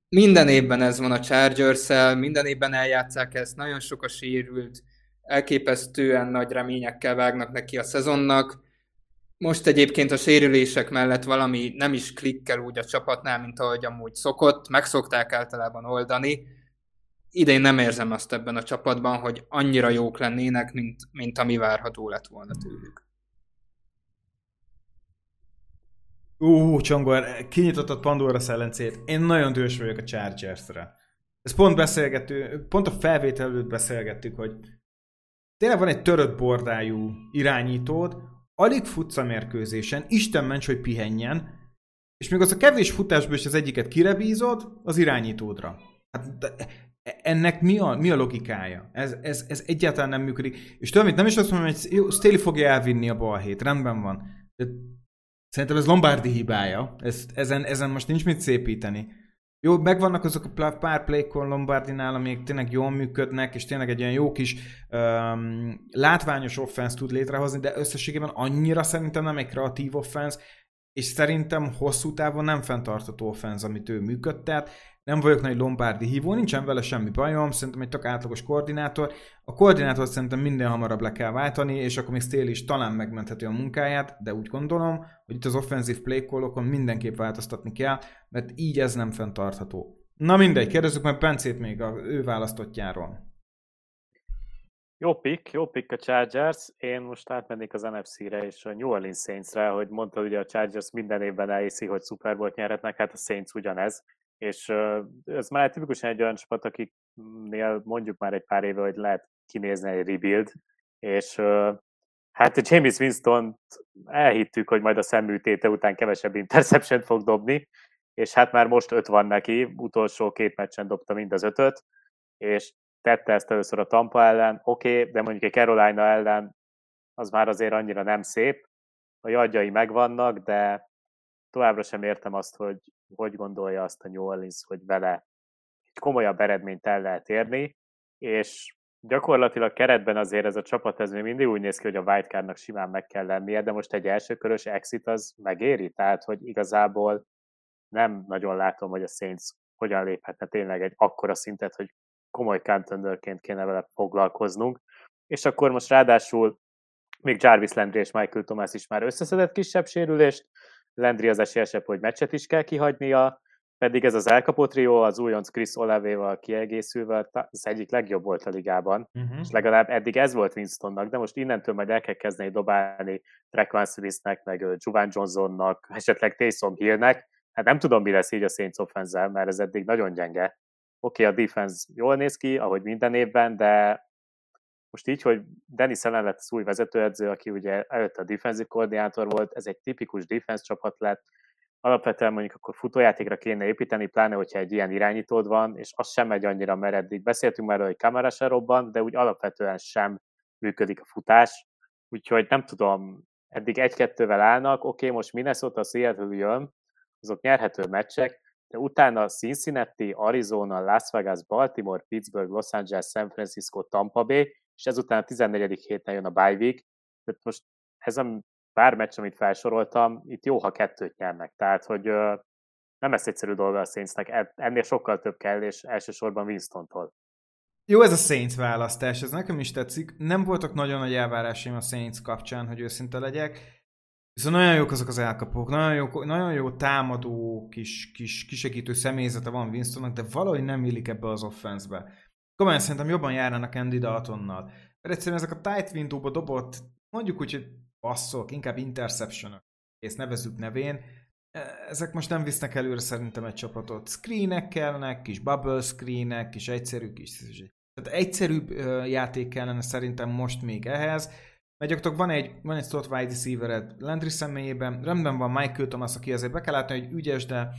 Minden évben ez van a chargers minden évben eljátszák ezt, nagyon sok a sérült, elképesztően nagy reményekkel vágnak neki a szezonnak, most egyébként a sérülések mellett valami nem is klikkel úgy a csapatnál, mint ahogy amúgy szokott, meg szokták általában oldani. Idén nem érzem azt ebben a csapatban, hogy annyira jók lennének, mint, mint ami várható lett volna tőlük. Ú, Csongor, kinyitottad Pandora szelencét. Én nagyon dühös vagyok a Chargers-re. Ez pont beszélgető, pont a felvétel előtt beszélgettük, hogy tényleg van egy törött bordájú irányítód, alig futsz a mérkőzésen, Isten ments, hogy pihenjen, és még az a kevés futásból is az egyiket kirebízod az irányítódra. Hát de ennek mi a, mi a logikája? Ez, ez, ez egyáltalán nem működik. És tudom, nem is azt mondom, hogy jó, Staley fogja elvinni a balhét, rendben van. De szerintem ez Lombardi hibája. Ez, ezen, ezen most nincs mit szépíteni. Jó, megvannak azok a pár play Lombardinál, amik tényleg jól működnek, és tényleg egy olyan jó kis um, látványos offense tud létrehozni, de összességében annyira szerintem nem egy kreatív offense, és szerintem hosszú távon nem fenntartható offense, amit ő működtet. Nem vagyok nagy Lombardi hívó, nincsen vele semmi bajom, szerintem egy tök átlagos koordinátor. A koordinátort szerintem minden hamarabb le kell váltani, és akkor még Stél is talán megmentheti a munkáját, de úgy gondolom, hogy itt az offenzív play mindenképp változtatni kell, mert így ez nem fenntartható. Na mindegy, kérdezzük meg Bencét még a ő választottjáról. Jó pick, jó pick a Chargers. Én most átmennék az NFC-re és a New Orleans Saints-re, hogy mondtad, ugye a Chargers minden évben elhiszi, hogy Super Bowl nyerhetnek, hát a Saints ugyanez. És ez már tipikusan egy olyan csapat, akiknél mondjuk már egy pár éve, hogy lehet kinézni egy rebuild, és hát James Winston elhittük, hogy majd a szemműtéte után kevesebb interception fog dobni, és hát már most öt van neki, utolsó két meccsen dobta mind az ötöt, és tette ezt először a Tampa ellen, oké, okay, de mondjuk egy Carolina ellen az már azért annyira nem szép, a jadjai megvannak, de továbbra sem értem azt, hogy hogy gondolja azt a New Orleans, hogy vele egy komolyabb eredményt el lehet érni, és gyakorlatilag keretben azért ez a csapat ez még mindig úgy néz ki, hogy a wildcardnak simán meg kell lennie, de most egy elsőkörös exit az megéri, tehát hogy igazából nem nagyon látom, hogy a Saints hogyan léphetne tényleg egy akkora szintet, hogy komoly contenderként kéne vele foglalkoznunk. És akkor most ráadásul még Jarvis Landry és Michael Thomas is már összeszedett kisebb sérülést, Landry az esélyesebb, hogy meccset is kell kihagynia, pedig ez az elkapott trió az újonc Chris Olavéval kiegészülve az egyik legjobb volt a ligában, uh-huh. és legalább eddig ez volt Winstonnak, de most innentől majd el kell kezdeni dobálni Trequan Smithnek, meg Juvan Johnsonnak, esetleg Taysom Hillnek, hát nem tudom, mi lesz így a Saints offense mert ez eddig nagyon gyenge, Oké, okay, a defense jól néz ki, ahogy minden évben, de most így, hogy Dennis Allen lett az új vezetőedző, aki ugye előtte a defensive koordinátor volt, ez egy tipikus defense csapat lett, alapvetően mondjuk akkor futójátékra kéne építeni, pláne, hogyha egy ilyen irányítód van, és az sem megy annyira, mert eddig beszéltünk már, hogy kamera se robban, de úgy alapvetően sem működik a futás, úgyhogy nem tudom, eddig egy-kettővel állnak, oké, okay, most Minnesota, Seattle jön, azok nyerhető meccsek, de utána Cincinnati, Arizona, Las Vegas, Baltimore, Pittsburgh, Los Angeles, San Francisco, Tampa Bay, és ezután a 14. héten jön a bye week. Tehát most ez a pár meccs, amit felsoroltam, itt jó, ha kettőt nyernek. Tehát, hogy nem lesz egyszerű dolga a Saintsnek, ennél sokkal több kell, és elsősorban Winston-tól. Jó ez a Saints választás, ez nekem is tetszik. Nem voltak nagyon nagy elvárásaim a Saints kapcsán, hogy őszinte legyek. Viszont nagyon jók azok az elkapók, nagyon jó, nagyon jó támadó kis, kis kisegítő személyzete van Winstonnak, de valahogy nem illik ebbe az offenszbe. Komolyan szerintem jobban járnának Andy Daltonnal. Mert egyszerűen ezek a tight window dobott, mondjuk úgy, hogy passzok, inkább interception és nevezzük nevén, e, ezek most nem visznek előre szerintem egy csapatot. Screenek kellene, kis bubble screenek, kis egyszerű kis... Tehát egyszerűbb játék kellene szerintem most még ehhez, mert van egy, van egy slot wide receivered Landry személyében, rendben van Michael Thomas, aki azért be kell látni, hogy ügyes, de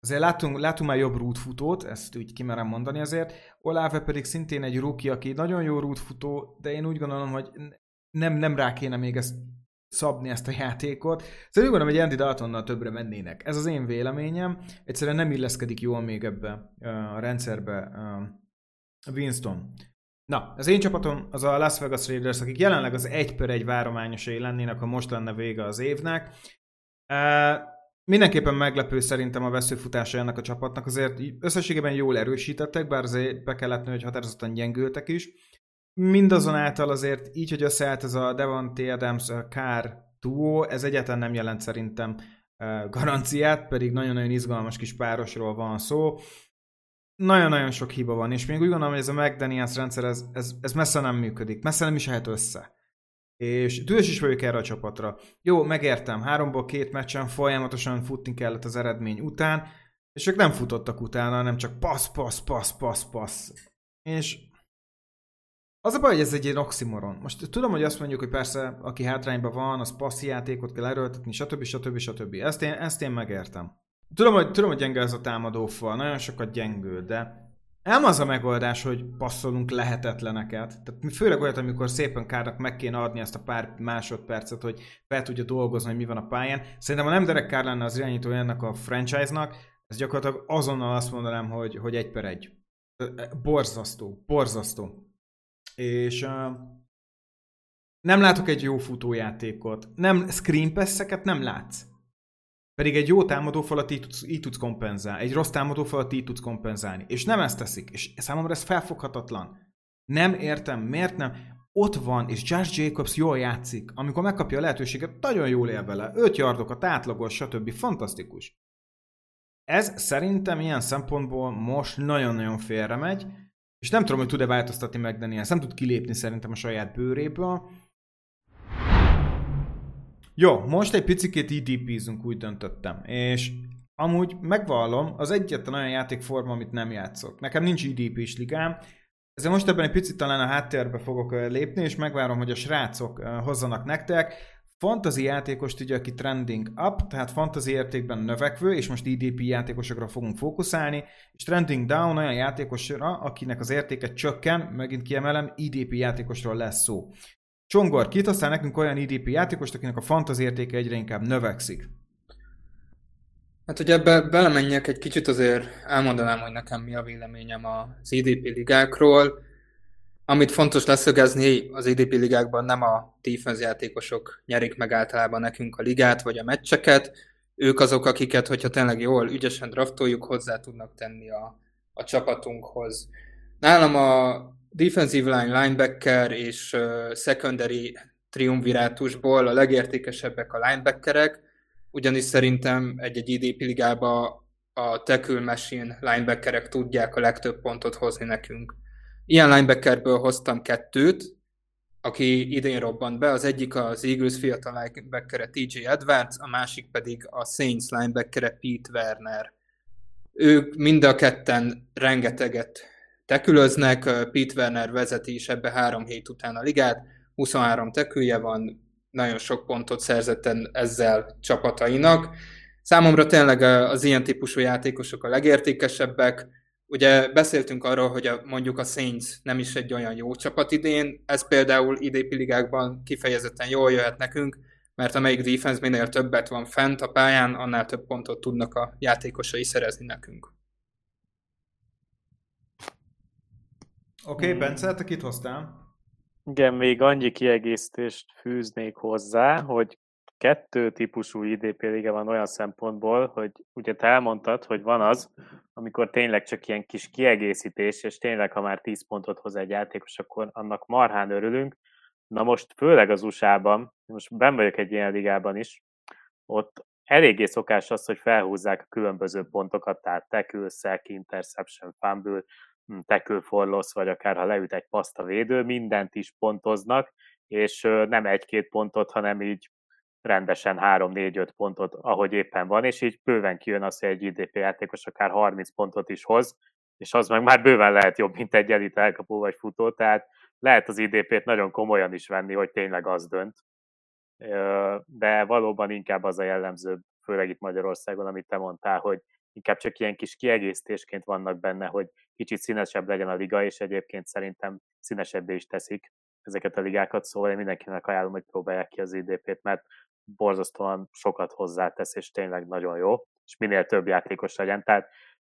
azért látunk, látunk már jobb rútfutót, ezt úgy kimerem mondani azért. Olave pedig szintén egy rookie, aki nagyon jó rútfutó, de én úgy gondolom, hogy nem, nem rá kéne még ezt szabni ezt a játékot. Szóval úgy gondolom, hogy Andy Daltonnal többre mennének. Ez az én véleményem. Egyszerűen nem illeszkedik jól még ebbe a rendszerbe Winston. Na, az én csapatom az a Las Vegas Raiders, akik jelenleg az 1 per 1 várományosai lennének, ha most lenne vége az évnek. Mindenképpen meglepő szerintem a veszőfutása ennek a csapatnak, azért összességében jól erősítettek, bár azért be kell látni, hogy határozottan gyengültek is. Mindazonáltal azért így, hogy összeállt ez a Devontae Adams Kár duó, ez egyáltalán nem jelent szerintem garanciát, pedig nagyon-nagyon izgalmas kis párosról van szó nagyon-nagyon sok hiba van, és még úgy gondolom, hogy ez a McDaniels rendszer, ez, ez, ez messze nem működik, messze nem is lehet össze. És dühös is vagyok erre a csapatra. Jó, megértem, háromból két meccsen folyamatosan futni kellett az eredmény után, és ők nem futottak utána, nem csak passz, passz, passz, passz, passz. És az a baj, hogy ez egy ilyen oximoron. Most tudom, hogy azt mondjuk, hogy persze, aki hátrányban van, az passzi játékot kell erőltetni, stb. stb. stb. Ezt én, ezt én megértem. Tudom, hogy, tudom, hogy gyenge ez a támadófal, nagyon sokat gyengül, de nem az a megoldás, hogy passzolunk lehetetleneket. Tehát főleg olyat, amikor szépen Kárnak meg kéne adni ezt a pár másodpercet, hogy fel tudja dolgozni, hogy mi van a pályán. Szerintem, ha nem Derek Kár lenne az irányító ennek a franchise-nak, ez gyakorlatilag azonnal azt mondanám, hogy, hogy egy per egy. Borzasztó, borzasztó. És uh, nem látok egy jó futójátékot. Nem, screen nem látsz. Pedig egy jó támadófalat így tudsz, így tudsz kompenzálni. Egy rossz támadófalat így tudsz kompenzálni. És nem ezt teszik. És számomra ez felfoghatatlan. Nem értem, miért nem. Ott van, és Josh Jacobs jól játszik. Amikor megkapja a lehetőséget, nagyon jól él vele. 5 yardokat, átlagos, stb. Fantasztikus. Ez szerintem ilyen szempontból most nagyon-nagyon félre megy, és nem tudom, hogy tud-e változtatni meg Daniels. Nem tud kilépni szerintem a saját bőréből. Jó, most egy picit EDP-zünk, úgy döntöttem. És amúgy megvallom, az egyetlen olyan játékforma, amit nem játszok. Nekem nincs EDP-s ligám, ezért most ebben egy picit talán a háttérbe fogok lépni, és megvárom, hogy a srácok hozzanak nektek. Fantasy játékost ugye, aki trending up, tehát fantasy értékben növekvő, és most EDP játékosokra fogunk fókuszálni, és trending down olyan játékosra, akinek az értéke csökken, megint kiemelem, EDP játékosról lesz szó. Csongor, kit aztán nekünk olyan IDP játékost, akinek a fantasy értéke egyre inkább növekszik? Hát, hogy ebbe belemenjek egy kicsit azért elmondanám, hogy nekem mi a véleményem az IDP ligákról. Amit fontos leszögezni, az IDP ligákban nem a defense játékosok nyerik meg általában nekünk a ligát vagy a meccseket, ők azok, akiket, hogyha tényleg jól, ügyesen draftoljuk, hozzá tudnak tenni a, a csapatunkhoz. Nálam a defensive line, linebacker és secondary triumvirátusból a legértékesebbek a linebackerek, ugyanis szerintem egy-egy IDP ligába a tackle machine linebackerek tudják a legtöbb pontot hozni nekünk. Ilyen linebackerből hoztam kettőt, aki idén robbant be, az egyik az Eagles fiatal linebackere TJ Edwards, a másik pedig a Saints linebackere Pete Werner. Ők mind a ketten rengeteget tekülöznek, Pete Werner vezeti is ebbe három hét után a ligát, 23 tekülje van, nagyon sok pontot szerzett ezzel csapatainak. Számomra tényleg az ilyen típusú játékosok a legértékesebbek. Ugye beszéltünk arról, hogy a, mondjuk a Saints nem is egy olyan jó csapat idén, ez például idépi ligákban kifejezetten jól jöhet nekünk, mert amelyik defense minél többet van fent a pályán, annál több pontot tudnak a játékosai szerezni nekünk. Oké, okay, hmm. Bence, te kit hoztál? Igen, még annyi kiegészítést fűznék hozzá, hogy kettő típusú IDP liga van olyan szempontból, hogy ugye te elmondtad, hogy van az, amikor tényleg csak ilyen kis kiegészítés, és tényleg, ha már 10 pontot hoz egy játékos, akkor annak marhán örülünk. Na most főleg az USA-ban, most ben vagyok egy ilyen ligában is, ott eléggé szokás az, hogy felhúzzák a különböző pontokat, tehát sack, interception, fumble, Tackle for loss, vagy akár ha leüt egy paszta védő, mindent is pontoznak, és nem egy-két pontot, hanem így rendesen 3-4-5 pontot, ahogy éppen van, és így bőven kijön az, hogy egy IDP játékos akár 30 pontot is hoz, és az meg már bőven lehet jobb, mint egy elit elkapó vagy futó, tehát lehet az IDP-t nagyon komolyan is venni, hogy tényleg az dönt. De valóban inkább az a jellemző, főleg itt Magyarországon, amit te mondtál, hogy inkább csak ilyen kis kiegészítésként vannak benne, hogy kicsit színesebb legyen a liga, és egyébként szerintem színesebbé is teszik ezeket a ligákat, szóval én mindenkinek ajánlom, hogy próbálják ki az IDP-t, mert borzasztóan sokat hozzátesz, és tényleg nagyon jó, és minél több játékos legyen. Tehát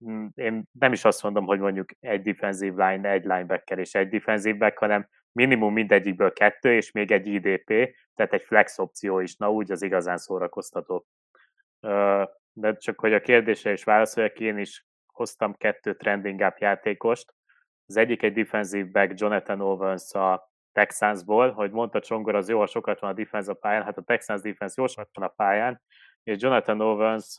mm, én nem is azt mondom, hogy mondjuk egy defensive line, egy linebacker és egy defensive back, hanem minimum mindegyikből kettő, és még egy IDP, tehát egy flex opció is, na úgy az igazán szórakoztató. De csak hogy a kérdésre is válaszoljak, én is hoztam kettő trending up játékost. Az egyik egy defensive back Jonathan Owens a Texansból, hogy mondta Csongor, az jó, ha sokat van a defense a pályán, hát a Texans defense jó sokat van a pályán, és Jonathan Owens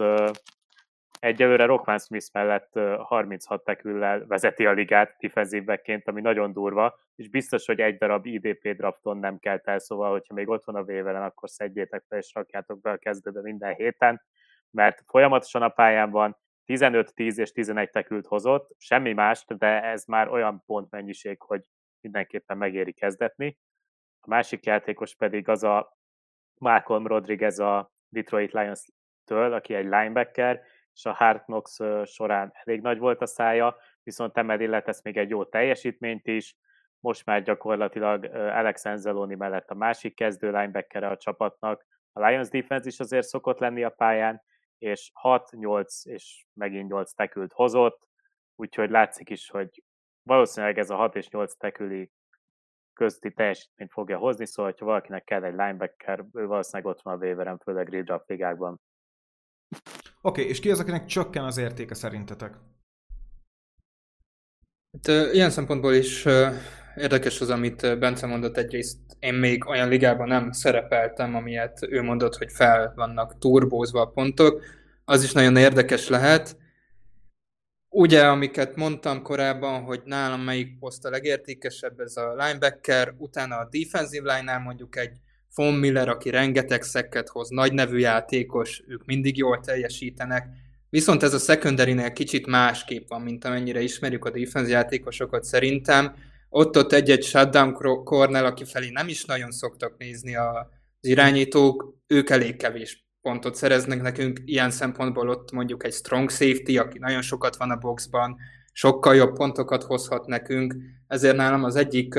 Egyelőre Rockman Smith mellett 36 teküllel vezeti a ligát defensívekként, ami nagyon durva, és biztos, hogy egy darab IDP drafton nem kell el, szóval, hogyha még ott van a vévelen, akkor szedjétek fel és rakjátok be a kezdőbe minden héten, mert folyamatosan a pályán van, 15, 10 és 11 tekült hozott, semmi mást, de ez már olyan pontmennyiség, hogy mindenképpen megéri kezdetni. A másik játékos pedig az a Malcolm Rodriguez a Detroit Lions-től, aki egy linebacker, és a Hard Knocks során elég nagy volt a szája, viszont emellé letesz még egy jó teljesítményt is, most már gyakorlatilag Alex Anzaloni mellett a másik kezdő linebacker a csapatnak, a Lions defense is azért szokott lenni a pályán, és 6-8 és megint 8 tekült hozott, úgyhogy látszik is, hogy valószínűleg ez a 6 és 8 teküli közti teljesítményt fogja hozni, szóval ha valakinek kell egy linebacker, ő valószínűleg ott van a waveren, főleg redraft ligákban. Oké, okay, és ki az, akinek csökken az értéke szerintetek? Hát, ilyen szempontból is érdekes az, amit Bence mondott. Egyrészt én még olyan ligában nem szerepeltem, amilyet ő mondott, hogy fel vannak turbózva a pontok. Az is nagyon érdekes lehet. Ugye, amiket mondtam korábban, hogy nálam melyik poszt a legértékesebb, ez a linebacker, utána a defensive line-nál mondjuk egy Von Miller, aki rengeteg szekket hoz, nagy nevű játékos, ők mindig jól teljesítenek, viszont ez a secondary kicsit másképp van, mint amennyire ismerjük a defense játékosokat szerintem. Ott-ott egy-egy shutdown corner, aki felé nem is nagyon szoktak nézni az irányítók, ők elég kevés pontot szereznek nekünk, ilyen szempontból ott mondjuk egy strong safety, aki nagyon sokat van a boxban, sokkal jobb pontokat hozhat nekünk, ezért nálam az egyik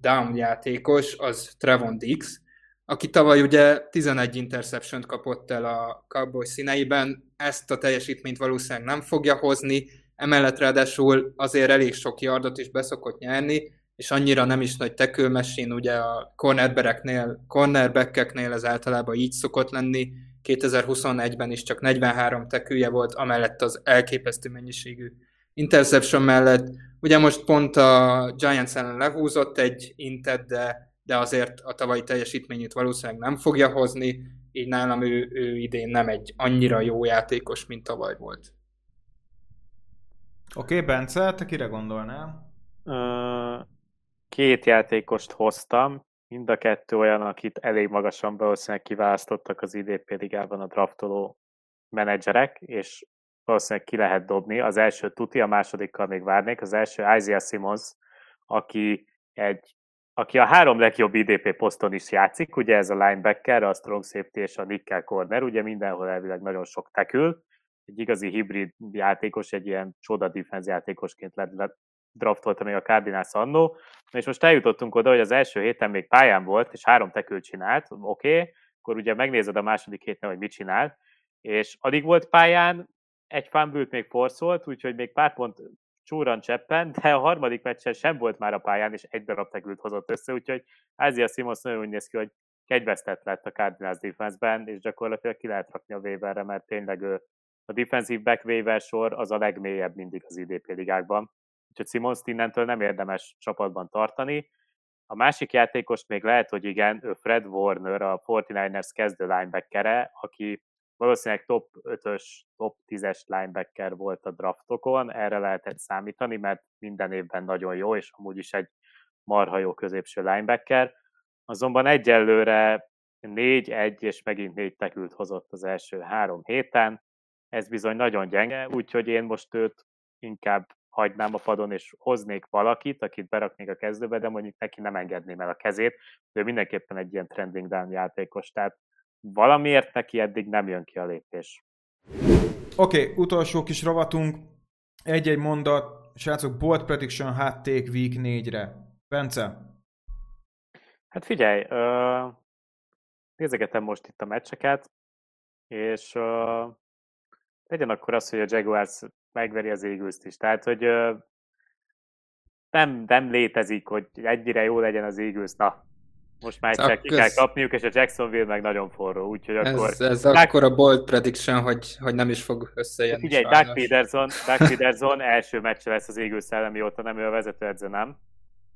down játékos az Trevon Dix, aki tavaly ugye 11 interception kapott el a Cowboys színeiben, ezt a teljesítményt valószínűleg nem fogja hozni, emellett ráadásul azért elég sok yardot is beszokott nyerni, és annyira nem is nagy tekőmesén, ugye a cornerbackeknél, cornerbackeknél ez általában így szokott lenni, 2021-ben is csak 43 tekője volt, amellett az elképesztő mennyiségű interception mellett. Ugye most pont a Giants ellen lehúzott egy intet, de de azért a tavalyi teljesítményét valószínűleg nem fogja hozni, így nálam ő, ő idén nem egy annyira jó játékos, mint tavaly volt. Oké, okay, Bence, te kire gondolnál? két játékost hoztam, mind a kettő olyan, akit elég magasan valószínűleg kiválasztottak az IDP ligában a draftoló menedzserek, és valószínűleg ki lehet dobni. Az első tuti, a másodikkal még várnék. Az első Isaiah Simmons, aki egy aki a három legjobb IDP poszton is játszik, ugye ez a linebacker, a strong safety és a nickel corner, ugye mindenhol elvileg nagyon sok tekül, egy igazi hibrid játékos, egy ilyen csoda defense játékosként lett draftolta még a Cardinals annó, és most eljutottunk oda, hogy az első héten még pályán volt, és három tekült csinált, oké, okay, akkor ugye megnézed a második héten, hogy mit csinál, és alig volt pályán, egy fumble még forszolt, úgyhogy még pár pont csúran cseppen, de a harmadik meccsen sem volt már a pályán, és egy darab tekült hozott össze, úgyhogy Ázia Simons nagyon úgy néz ki, hogy kegyvesztett lett a Cardinals defense-ben, és gyakorlatilag ki lehet rakni a waiverre, mert tényleg ő, a defensive back waiver sor az a legmélyebb mindig az IDP ligákban. Úgyhogy Simons innentől nem érdemes csapatban tartani. A másik játékos még lehet, hogy igen, ő Fred Warner, a 49ers kezdő linebackere, aki valószínűleg top 5-ös, top 10-es linebacker volt a draftokon, erre lehetett számítani, mert minden évben nagyon jó, és amúgy is egy marha jó középső linebacker. Azonban egyelőre 4-1 és megint 4 tekült hozott az első három héten, ez bizony nagyon gyenge, úgyhogy én most őt inkább hagynám a padon, és hoznék valakit, akit beraknék a kezdőbe, de mondjuk neki nem engedném el a kezét, ő mindenképpen egy ilyen trending down játékos, tehát valamiért neki eddig nem jön ki a lépés. Oké, okay, utolsó kis rovatunk. Egy-egy mondat. Srácok, bold prediction hot take week 4-re. Bence? Hát figyelj, nézegetem most itt a meccseket, és legyen akkor az, hogy a Jaguars megveri az eagles is. Tehát, hogy nem, nem létezik, hogy egyre jó legyen az Eagles. Na, most már egyszer ki kell kapniuk, és a Jacksonville meg nagyon forró, úgyhogy ez, akkor... Ez Doug... akkor a bold prediction, hogy, hogy nem is fog összejönni. Figyelj, Doug Peterson, Doug Peterson első meccse lesz az égő szellemi óta, nem ő a vezetőedző, nem?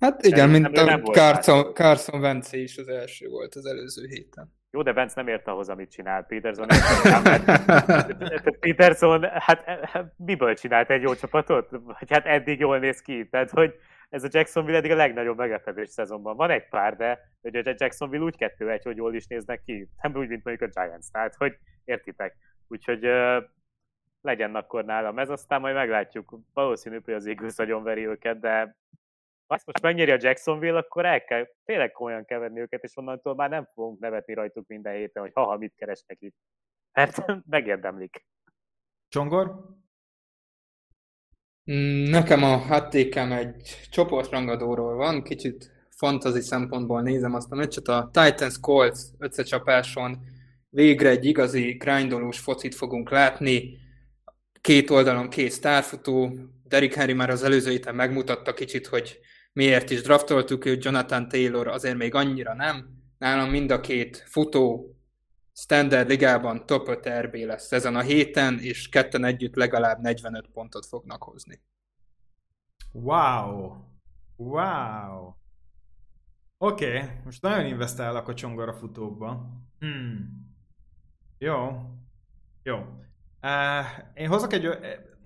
Hát igen, De mint a Carson, Carson Vence is az első volt az előző héten. Jó, de Vance nem ért ahhoz, amit csinál Peterson. Peterson, hát, hát miből csinált egy jó csapatot? Vagy hát eddig jól néz ki. Tehát, hogy ez a Jacksonville eddig a legnagyobb meglepetés szezonban. Van egy pár, de hogy a Jacksonville úgy kettő egy, hogy jól is néznek ki. Nem úgy, mint mondjuk a Giants. Tehát, hogy értitek. Úgyhogy uh, legyen akkor nálam ez, aztán majd meglátjuk. Valószínű, hogy az Eagles nagyon veri őket, de ha ezt most megnyeri a Jacksonville, akkor el kell tényleg komolyan keverni őket, és onnantól már nem fogunk nevetni rajtuk minden héten, hogy haha, mit keresnek itt. Mert megérdemlik. Csongor? Mm, nekem a hattékem egy csoportrangadóról van, kicsit fantasy szempontból nézem azt a meccset. A Titans Colts összecsapáson végre egy igazi grindolós focit fogunk látni. Két oldalon két sztárfutó. Derrick Henry már az előző héten megmutatta kicsit, hogy miért is draftoltuk őt, Jonathan Taylor azért még annyira nem. Nálam mind a két futó standard ligában top 5 RB lesz ezen a héten, és ketten együtt legalább 45 pontot fognak hozni. Wow! Wow! Oké, okay, most nagyon investálok a csongora futókba. Hmm. Jó. Jó. Uh, én hozok egy...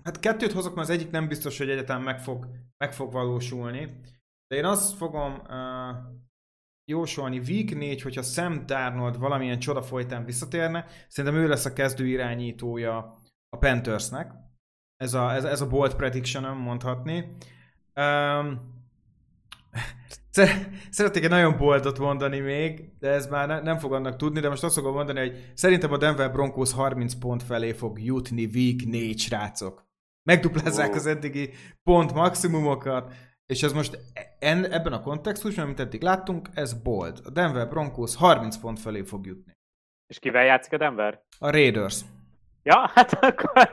Hát kettőt hozok, mert az egyik nem biztos, hogy egyetem meg fog, meg fog valósulni. De én azt fogom uh, jósolni Week 4, hogyha Sam Darnold valamilyen csoda folytán visszatérne, szerintem ő lesz a kezdő irányítója a Panthersnek. Ez a, ez, ez a bold prediction mondhatni. Um, Szeretnék egy nagyon boldot mondani még, de ez már ne, nem fog annak tudni, de most azt fogom mondani, hogy szerintem a Denver Broncos 30 pont felé fog jutni Week 4 srácok. Megduplázzák oh. az eddigi pont maximumokat, és ez most en, ebben a kontextusban, amit eddig láttunk, ez bold. A Denver Broncos 30 pont felé fog jutni. És kivel játszik a Denver? A Raiders. Ja, hát akkor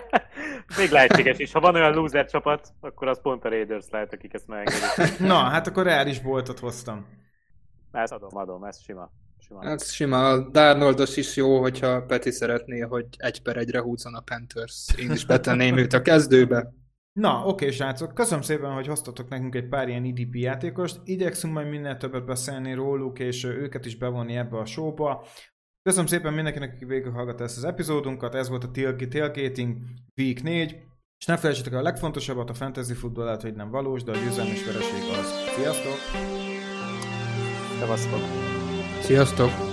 még lehetséges is. Ha van olyan loser csapat, akkor az pont a Raiders lehet, akik ezt megengedik. Na, hát akkor reális boltot hoztam. Ezt adom, adom, ez sima. sima. Ez sima. A Darnoldos is jó, hogyha Peti szeretné, hogy egy per egyre húzzon a Panthers. Én is betenném őt a kezdőbe. Na, oké, srácok, köszönöm szépen, hogy hoztatok nekünk egy pár ilyen IDP játékost. Igyekszünk majd minél többet beszélni róluk, és őket is bevonni ebbe a showba. Köszönöm szépen mindenkinek, aki végighallgatta ezt az epizódunkat. Ez volt a Tailgating Week 4. És ne felejtsétek el a legfontosabbat, a fantasy futball lehet, hogy nem valós, de a győzelmes vereség az. Sziasztok! Szevasztok! Sziasztok!